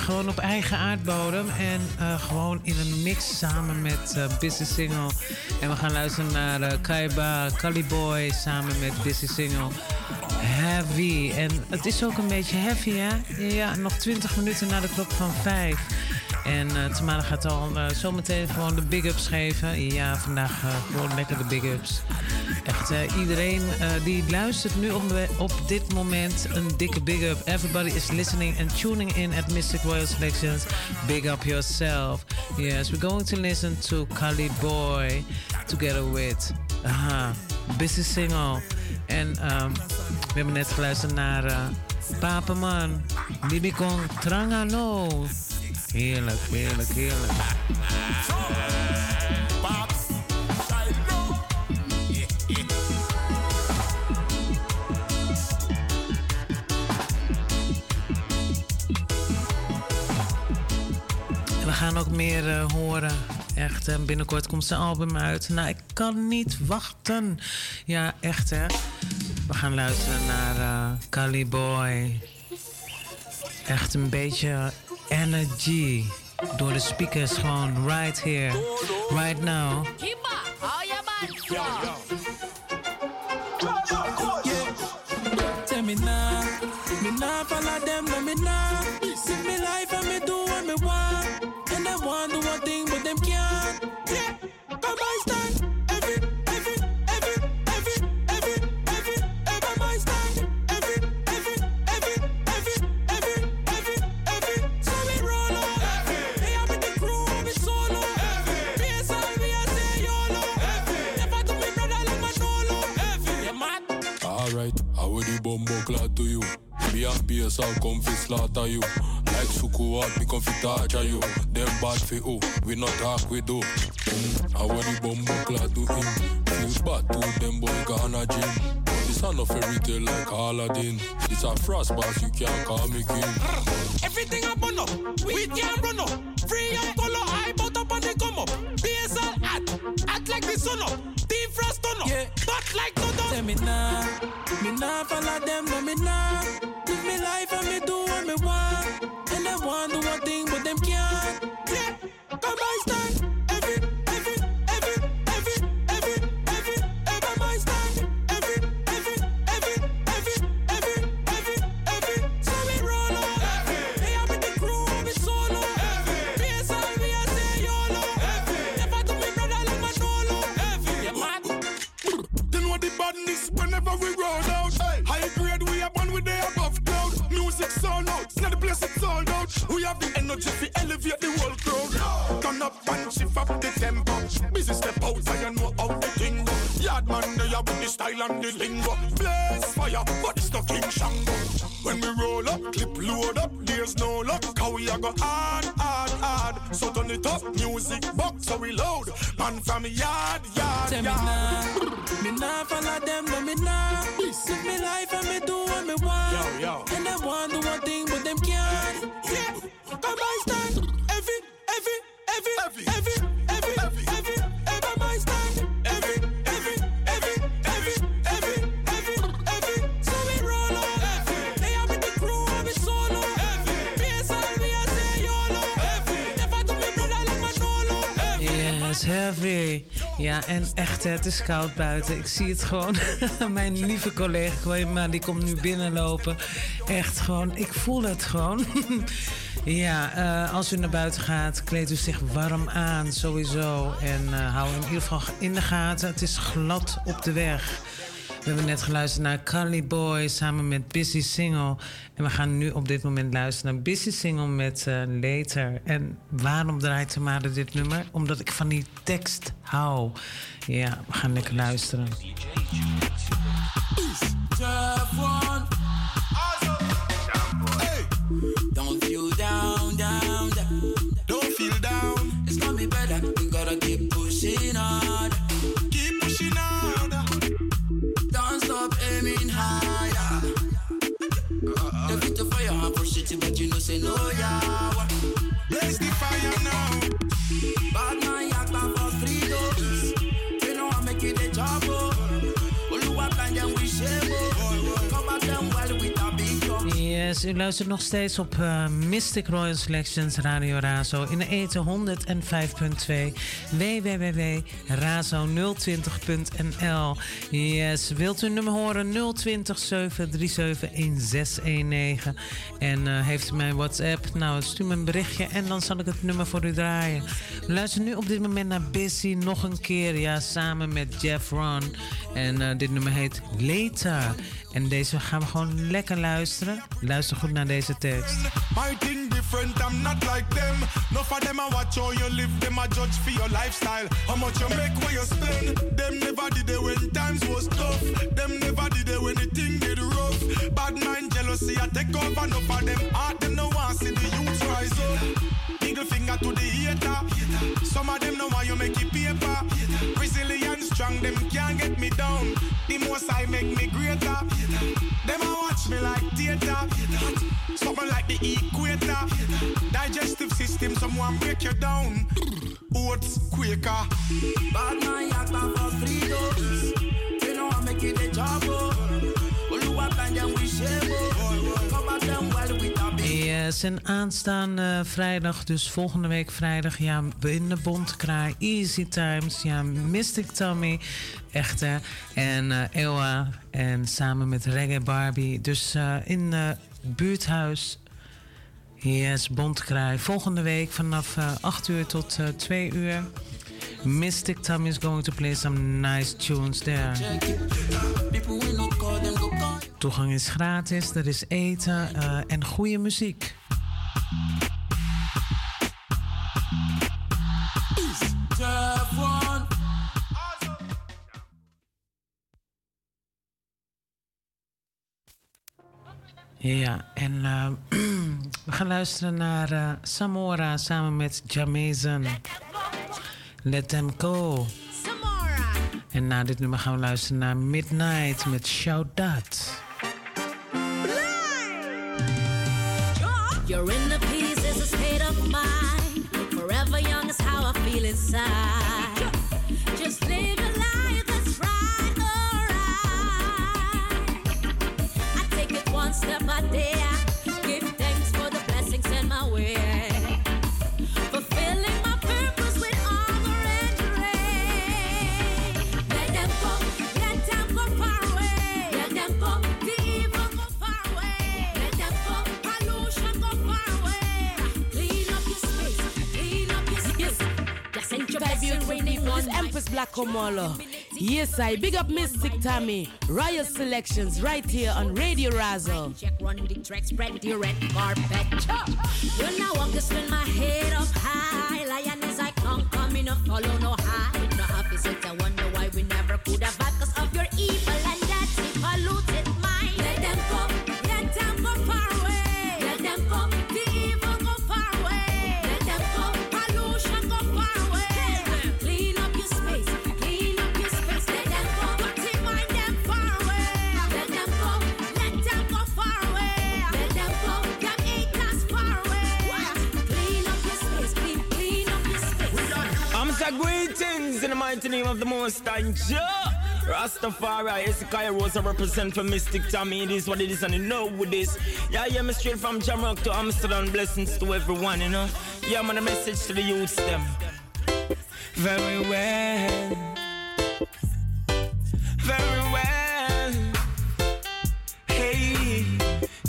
Gewoon op eigen aardbodem. En uh, gewoon in een mix samen met uh, Busy Single. En we gaan luisteren naar uh, Kaiba Caliboy samen met Busy Single. Heavy. En het is ook een beetje heavy, hè? Ja, nog 20 minuten na de klok van 5. En uh, Tamara gaat al uh, zometeen gewoon de big ups geven. Ja, vandaag uh, gewoon lekker de big ups. Echt iedereen die luistert nu op, op dit moment een dikke big up. Everybody is listening and tuning in at Mystic Royal Selections. Big up yourself. Yes, we're going to listen to Kali Boy together with aha, Busy Single. En um, we hebben net geluisterd naar Papaman, Libicon Trangano. Heerlijk, heerlijk, heerlijk. we gaan ook meer uh, horen. Echt, uh, binnenkort komt zijn album uit. Nou, ik kan niet wachten. Ja, echt hè. We gaan luisteren naar uh, Cali Boy. Echt een beetje energy door the speakers gewoon right here, right now. Tell me now, me now follow them, no me now. Bumbo clad to you. Me and PS I'll come fi slaughter you. Like Suku out, me come fi torture you. Them bad fi who, we not talk we do. Mm, I want the bumbo clad to him. Feel bad to them boy gonna gym. This a no fairy tale like Aladdin. It's a frost boss, you can't call me king. Everything I burn up, we can't run up. Free and color, I bought up on the come up. BSL act, act like the sun up. Back like no Tell me now, me nah follow them, no me nah. Live me life and me do what me want. And them want do one thing, but them can't. Yeah, come I stand. We have the energy to elevate the whole crowd. Turn up and shift up the tempo. Busy step out, you know how the thing go. Yard man, they are with the style and the lingo. Blaze fire, but it's no King Shango. When we roll up, clip load up, there's no luck. How we are go hard, hard, hard. So turn it up, music box, so we load. Man from yard, yard, Tell yard. me now, me nah follow them, no me nah. Live me life and me do what me want. Yo, yo. And them want do one thing, but them can't. Yes, heavy. Ja, en echt, het is koud buiten. Ik zie het gewoon. Mijn lieve collega, maar die komt nu binnenlopen. Echt gewoon, ik voel het gewoon. ja, uh, als u naar buiten gaat, kleed u zich warm aan, sowieso. En uh, hou in ieder geval in de gaten. Het is glad op de weg. We hebben net geluisterd naar Carly Boy samen met Busy Single. En we gaan nu op dit moment luisteren naar Busy Single met uh, Later. En waarom draait Tamara dit nummer? Omdat ik van die tekst hou. Ja, we gaan lekker luisteren. U luistert nog steeds op uh, Mystic Royal Selections Radio Razo in de eten 105.2 www.razo020.nl. Yes, wilt u een nummer horen 020 737 1619 en uh, heeft u mijn WhatsApp? Nou, stuur me een berichtje en dan zal ik het nummer voor u draaien. Luister nu op dit moment naar Busy nog een keer, ja, samen met Jeff Ron. En uh, dit nummer heet Later. En deze gaan we gewoon lekker luisteren. Luister goed naar deze tekst. My thing different, I'm not like them. No for them, I watch how you live, them I judge for your lifestyle. How much you make, where you spend. Them never did it when times was tough. Them never did it when the thing get rough. Bad mind, jealousy, I take over. No for them, heart them no want see the youth rise up. Eagle finger to the hater. Some of them know why you make it paper. Resilient, strong, them can't get me down. The most I make me greater. Them a watch me like theater. Something like the equator. Digestive system, someone break you down. Oats, Quaker. Bad man, back for three days. You know I make it a job. Oh. Yes, en aanstaande vrijdag, dus volgende week vrijdag, ja, in de Bondkraai, Easy Times, ja, Mystic Tommy, echt hè, en eh Ewa, en samen met Reggae Barbie, dus eh, in uh, buurthuis, yes, Bondkraai, volgende week vanaf eh 8 uur tot eh 2 uur. Mystic Tommy is going to play some nice tunes there. Toegang is gratis, er is eten eh, en goede muziek. Ja, en eh, we gaan luisteren naar eh, Samora samen met Jamazon. Let them go. En na dit nummer gaan we luisteren naar Midnight met Shout That. You're in the peace is a state of mind. Forever young is how I feel inside. Ain't your best Tribute when they 21 Empress Black Omolo. Yes, I big up Mystic Tommy. Royal Selections right here on Radio Razo. Check run the track, spread the red carpet. When I walk, spin my head up high. Lion as I come, coming up, follow no high. No opposite, I wonder why we never could have mighty name of the Most High Jah. Rastafari, Ezekiel Rosa represent for Mystic Tommy. It is what it is, and you know with this. Yeah, yeah, me straight from Jamrock to Amsterdam. Blessings to everyone, you know. Yeah, man, a message to the youths, them. very well. Very well. Hey,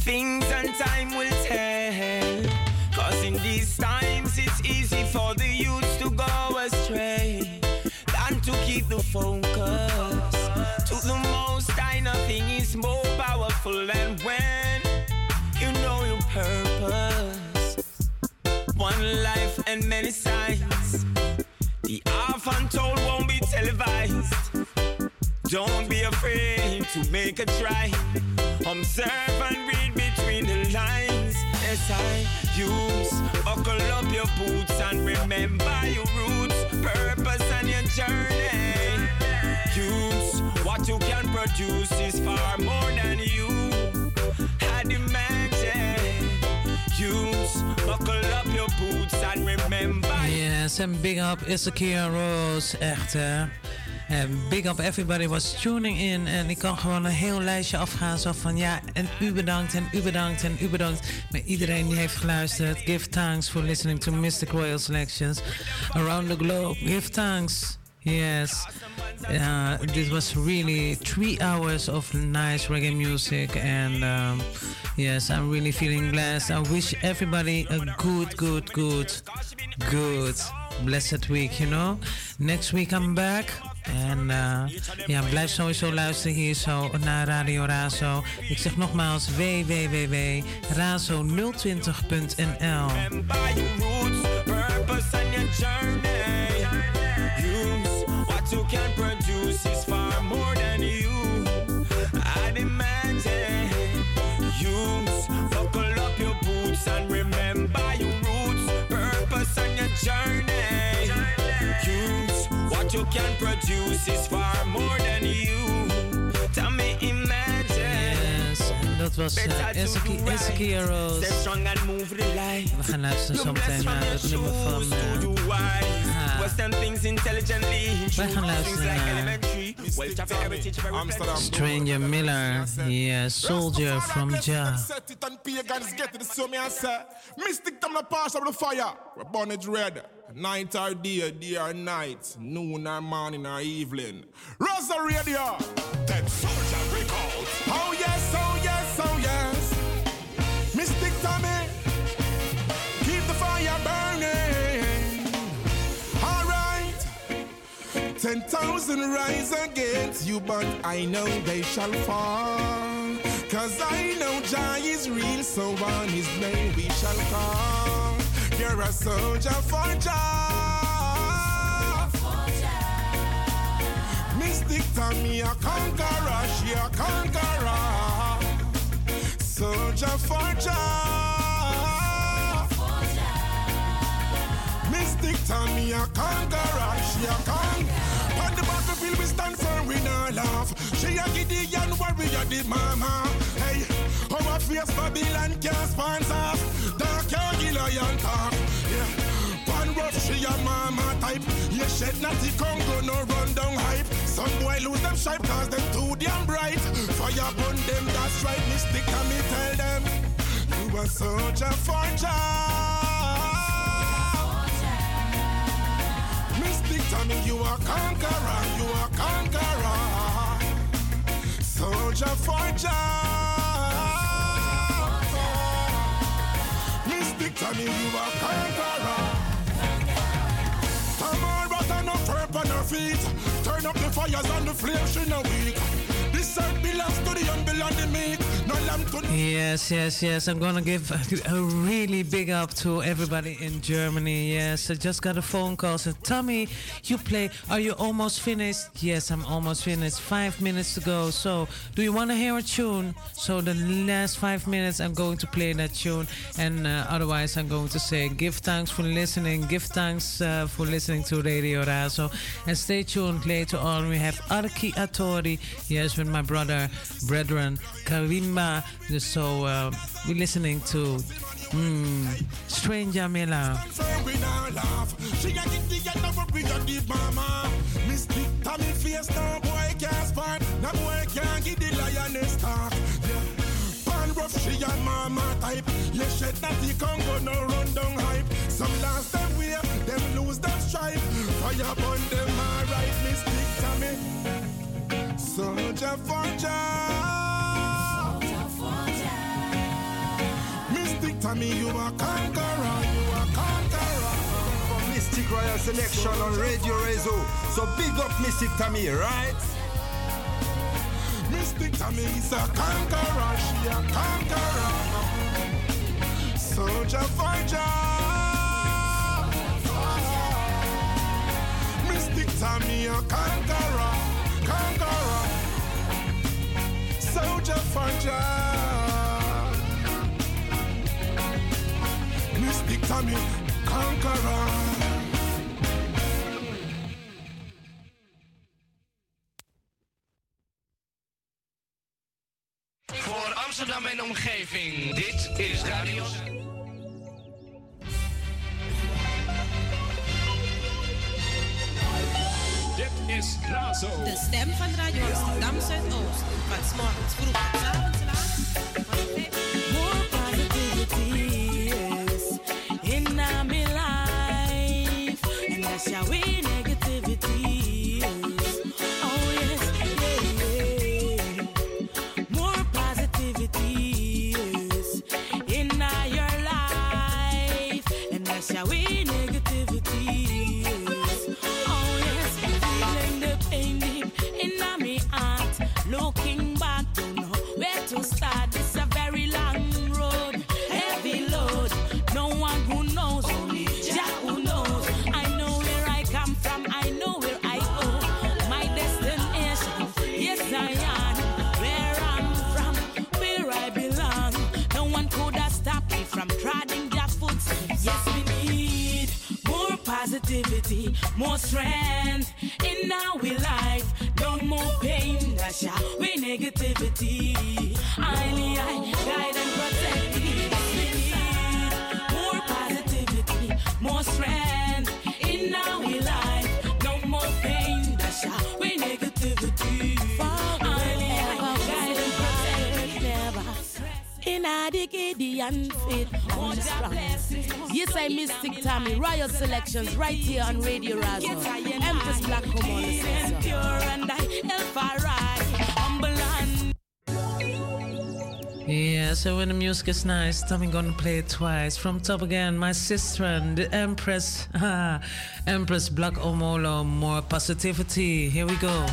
things and time will tell. Cause in these times it's easy for powerful than when you know your purpose. One life and many sides. The half untold won't be televised. Don't be afraid to make a try. Observe and read between the lines. Yes, I use. Buckle up your boots and remember your roots, purpose, and your journey. What you can produce is far more than you had imagined. Use. Buckle up your boots and remember. Yes, and big up Issachar Rose, echt hè. En big up everybody was tuning in. En ik kan gewoon een heel lijstje afgaan. Zo van ja, en u bedankt en u bedankt en u bedankt. Maar iedereen die heeft geluisterd. Give thanks for listening to Mystic Royal Selections. Around the globe. Give thanks. Yes. Uh, this was really three hours of nice reggae music. And um, yes, I'm really feeling blessed. I wish everybody a good, good, good, good, blessed week, you know. Next week I'm back. En uh, ja, blijf sowieso luisteren hier zo naar Radio Razo. Ik zeg nogmaals www.razo020.nl you can produce is far more than you. I demand it. Use, buckle up your boots and remember your roots, purpose and your journey. Use what you can produce is far more than you. Tell me, dat was uh, Issachar Rose. Stay strong and move the light. We gaan luisteren zo meteen naar het nummer van... Uh, Western. Wij gaan luisteren naar Stranger Miller. Yes, Soldier from Jah. Set and pagans get it, so me I say. Mystic them the pass of the fire. We burn it red. Night or day, day or night. Noon or morning or evening. Rosa Radio. That soldier record. Oh yes, oh yes, Ten thousand rise against you, but I know they shall fall. Cause I know Jah is real, so on his name we shall call. You're a soldier for Jah. Mystic Tommy, a conqueror, she a conqueror. Soldier for Jah. Mystic Tommy, a conqueror, she a conqueror. Battlefield we stand firm, we not laugh. She a Gideon warrior, the mama. Hey, our fierce Babylon can't sponsor. Dark your lion talk. Yeah. One rough, she a mama type. Yeah, shed natty Congo, no run down hype. Some boy lose them shape cause them too damn bright. Fire burn them, that's right. Mystic and me tell them. You a soldier for Jah. Tell me you a conqueror, you a conqueror. Soldier for Jah. Mystic tell me you a conqueror. Tomorrow turn up herb on her feet. Turn up the fires on the flame, she no weak. Yes, yes, yes. I'm gonna give a, really big up to everybody in Germany. Yes, I just got a phone call. Said, Tommy, you play. Are you almost finished? Yes, I'm almost finished. Five minutes to go. So, do you want to hear a tune? So, the last five minutes, I'm going to play that tune. And uh, otherwise, I'm going to say, give thanks for listening. Give thanks uh, for listening to Radio Razo. And stay tuned later on. We have Arki Atori. Yes, with my brother, brethren, Karimba. So, uh, we're listening to mm, Stranger laugh. She a mama. No boy can't get the type. Congo, no run down hype. Some last them way, them lose them stripe. Fire burn Soldier for Jah. Mystic Tommy, you are conqueror, you are conqueror. For Mystic Royal Selection on Radio Razo. So big up Mystic Tommy, right? Mystic Tommy is a conqueror, she a conqueror. Soldier for Jah. Mystic Tommy a conqueror, conqueror. Soldier for Jah. Mystic Tommy, conqueror. Voor Amsterdam en omgeving, dit is Radio. Is Razo. De stem van Radio Amsterdam Zuidoost. Van 's morgens vroeg tot 's avonds laat. More positivity is in my life, and that's how we negativity is. Oh yes, yeah, yeah. More positivity is in your life, and that's how we negativity more strength in our life. No more pain, that's how we negativity. Only I guide and protect me. More positivity, more strength me. In a Gideon fit on the strong. Yes, I Mystic Tommy, Royal Selections, right here on Radio Razo. Empress Black come on the sensor. Pure and I, Elfarai, humble and Yeah, so when the music is nice, Tommy gonna play it twice. From top again, my sister and the Empress, ah, Empress Black Omolo, more positivity. Here we go.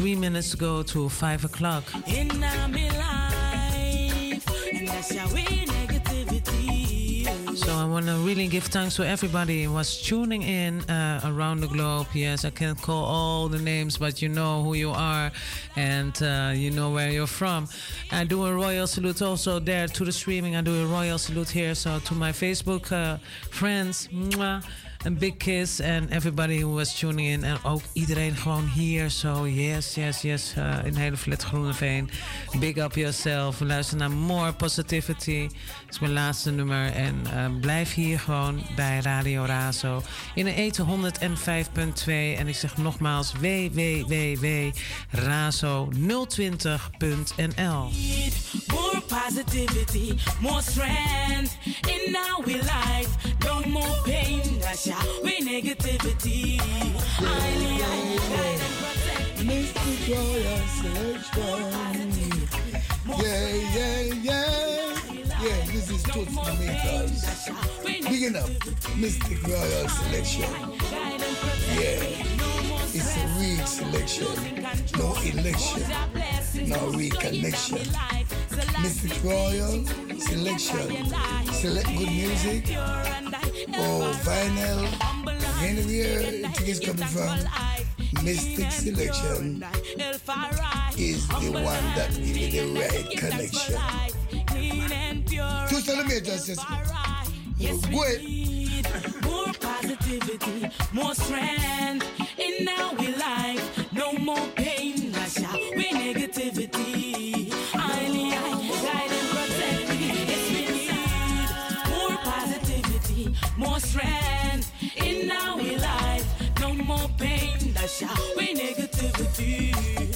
Three minutes to go to five o'clock. in my life, and that's how we negativity. So I want to really give thanks to everybody who was tuning in uh, around the globe. Yes, I can't call all the names, but you know who you are and uh, you know where you're from. I do a royal salute also there to the streaming. I do a royal salute here. So to my Facebook uh, friends, mwah, een big kiss and everybody who was tuning in. En ook iedereen gewoon hier. So yes, yes, yes. Uh, in hele flat Groeneveen. Big up yourself. Luister naar More Positivity. Dat is mijn laatste nummer. En uh, blijf hier gewoon bij Radio Razo. In de eten 105.2. En ik zeg nogmaals www.razo020.nl need more positivity, more strength in our life. No more pain, that's how we negativity. Highly, highly protect. Mystic Royal Selection. Yeah, yeah, yeah. Yeah, this is Toots Meters. Big up, Mystic Royal Selection. Yeah, it's a weak selection, no election, no reconnection. Mystic Royal Selection. Select good music. Oh, vinyl. Anywhere it is coming from. Mystic Selection is the one that gives you the right connection. To celebrate us, yes. Yes, we Wait. more positivity, more strength in we life. No more pain, I we negativity. I need guide protect me. Yes, we need more positivity, more strength in our life. No more pain pressure. We negativity.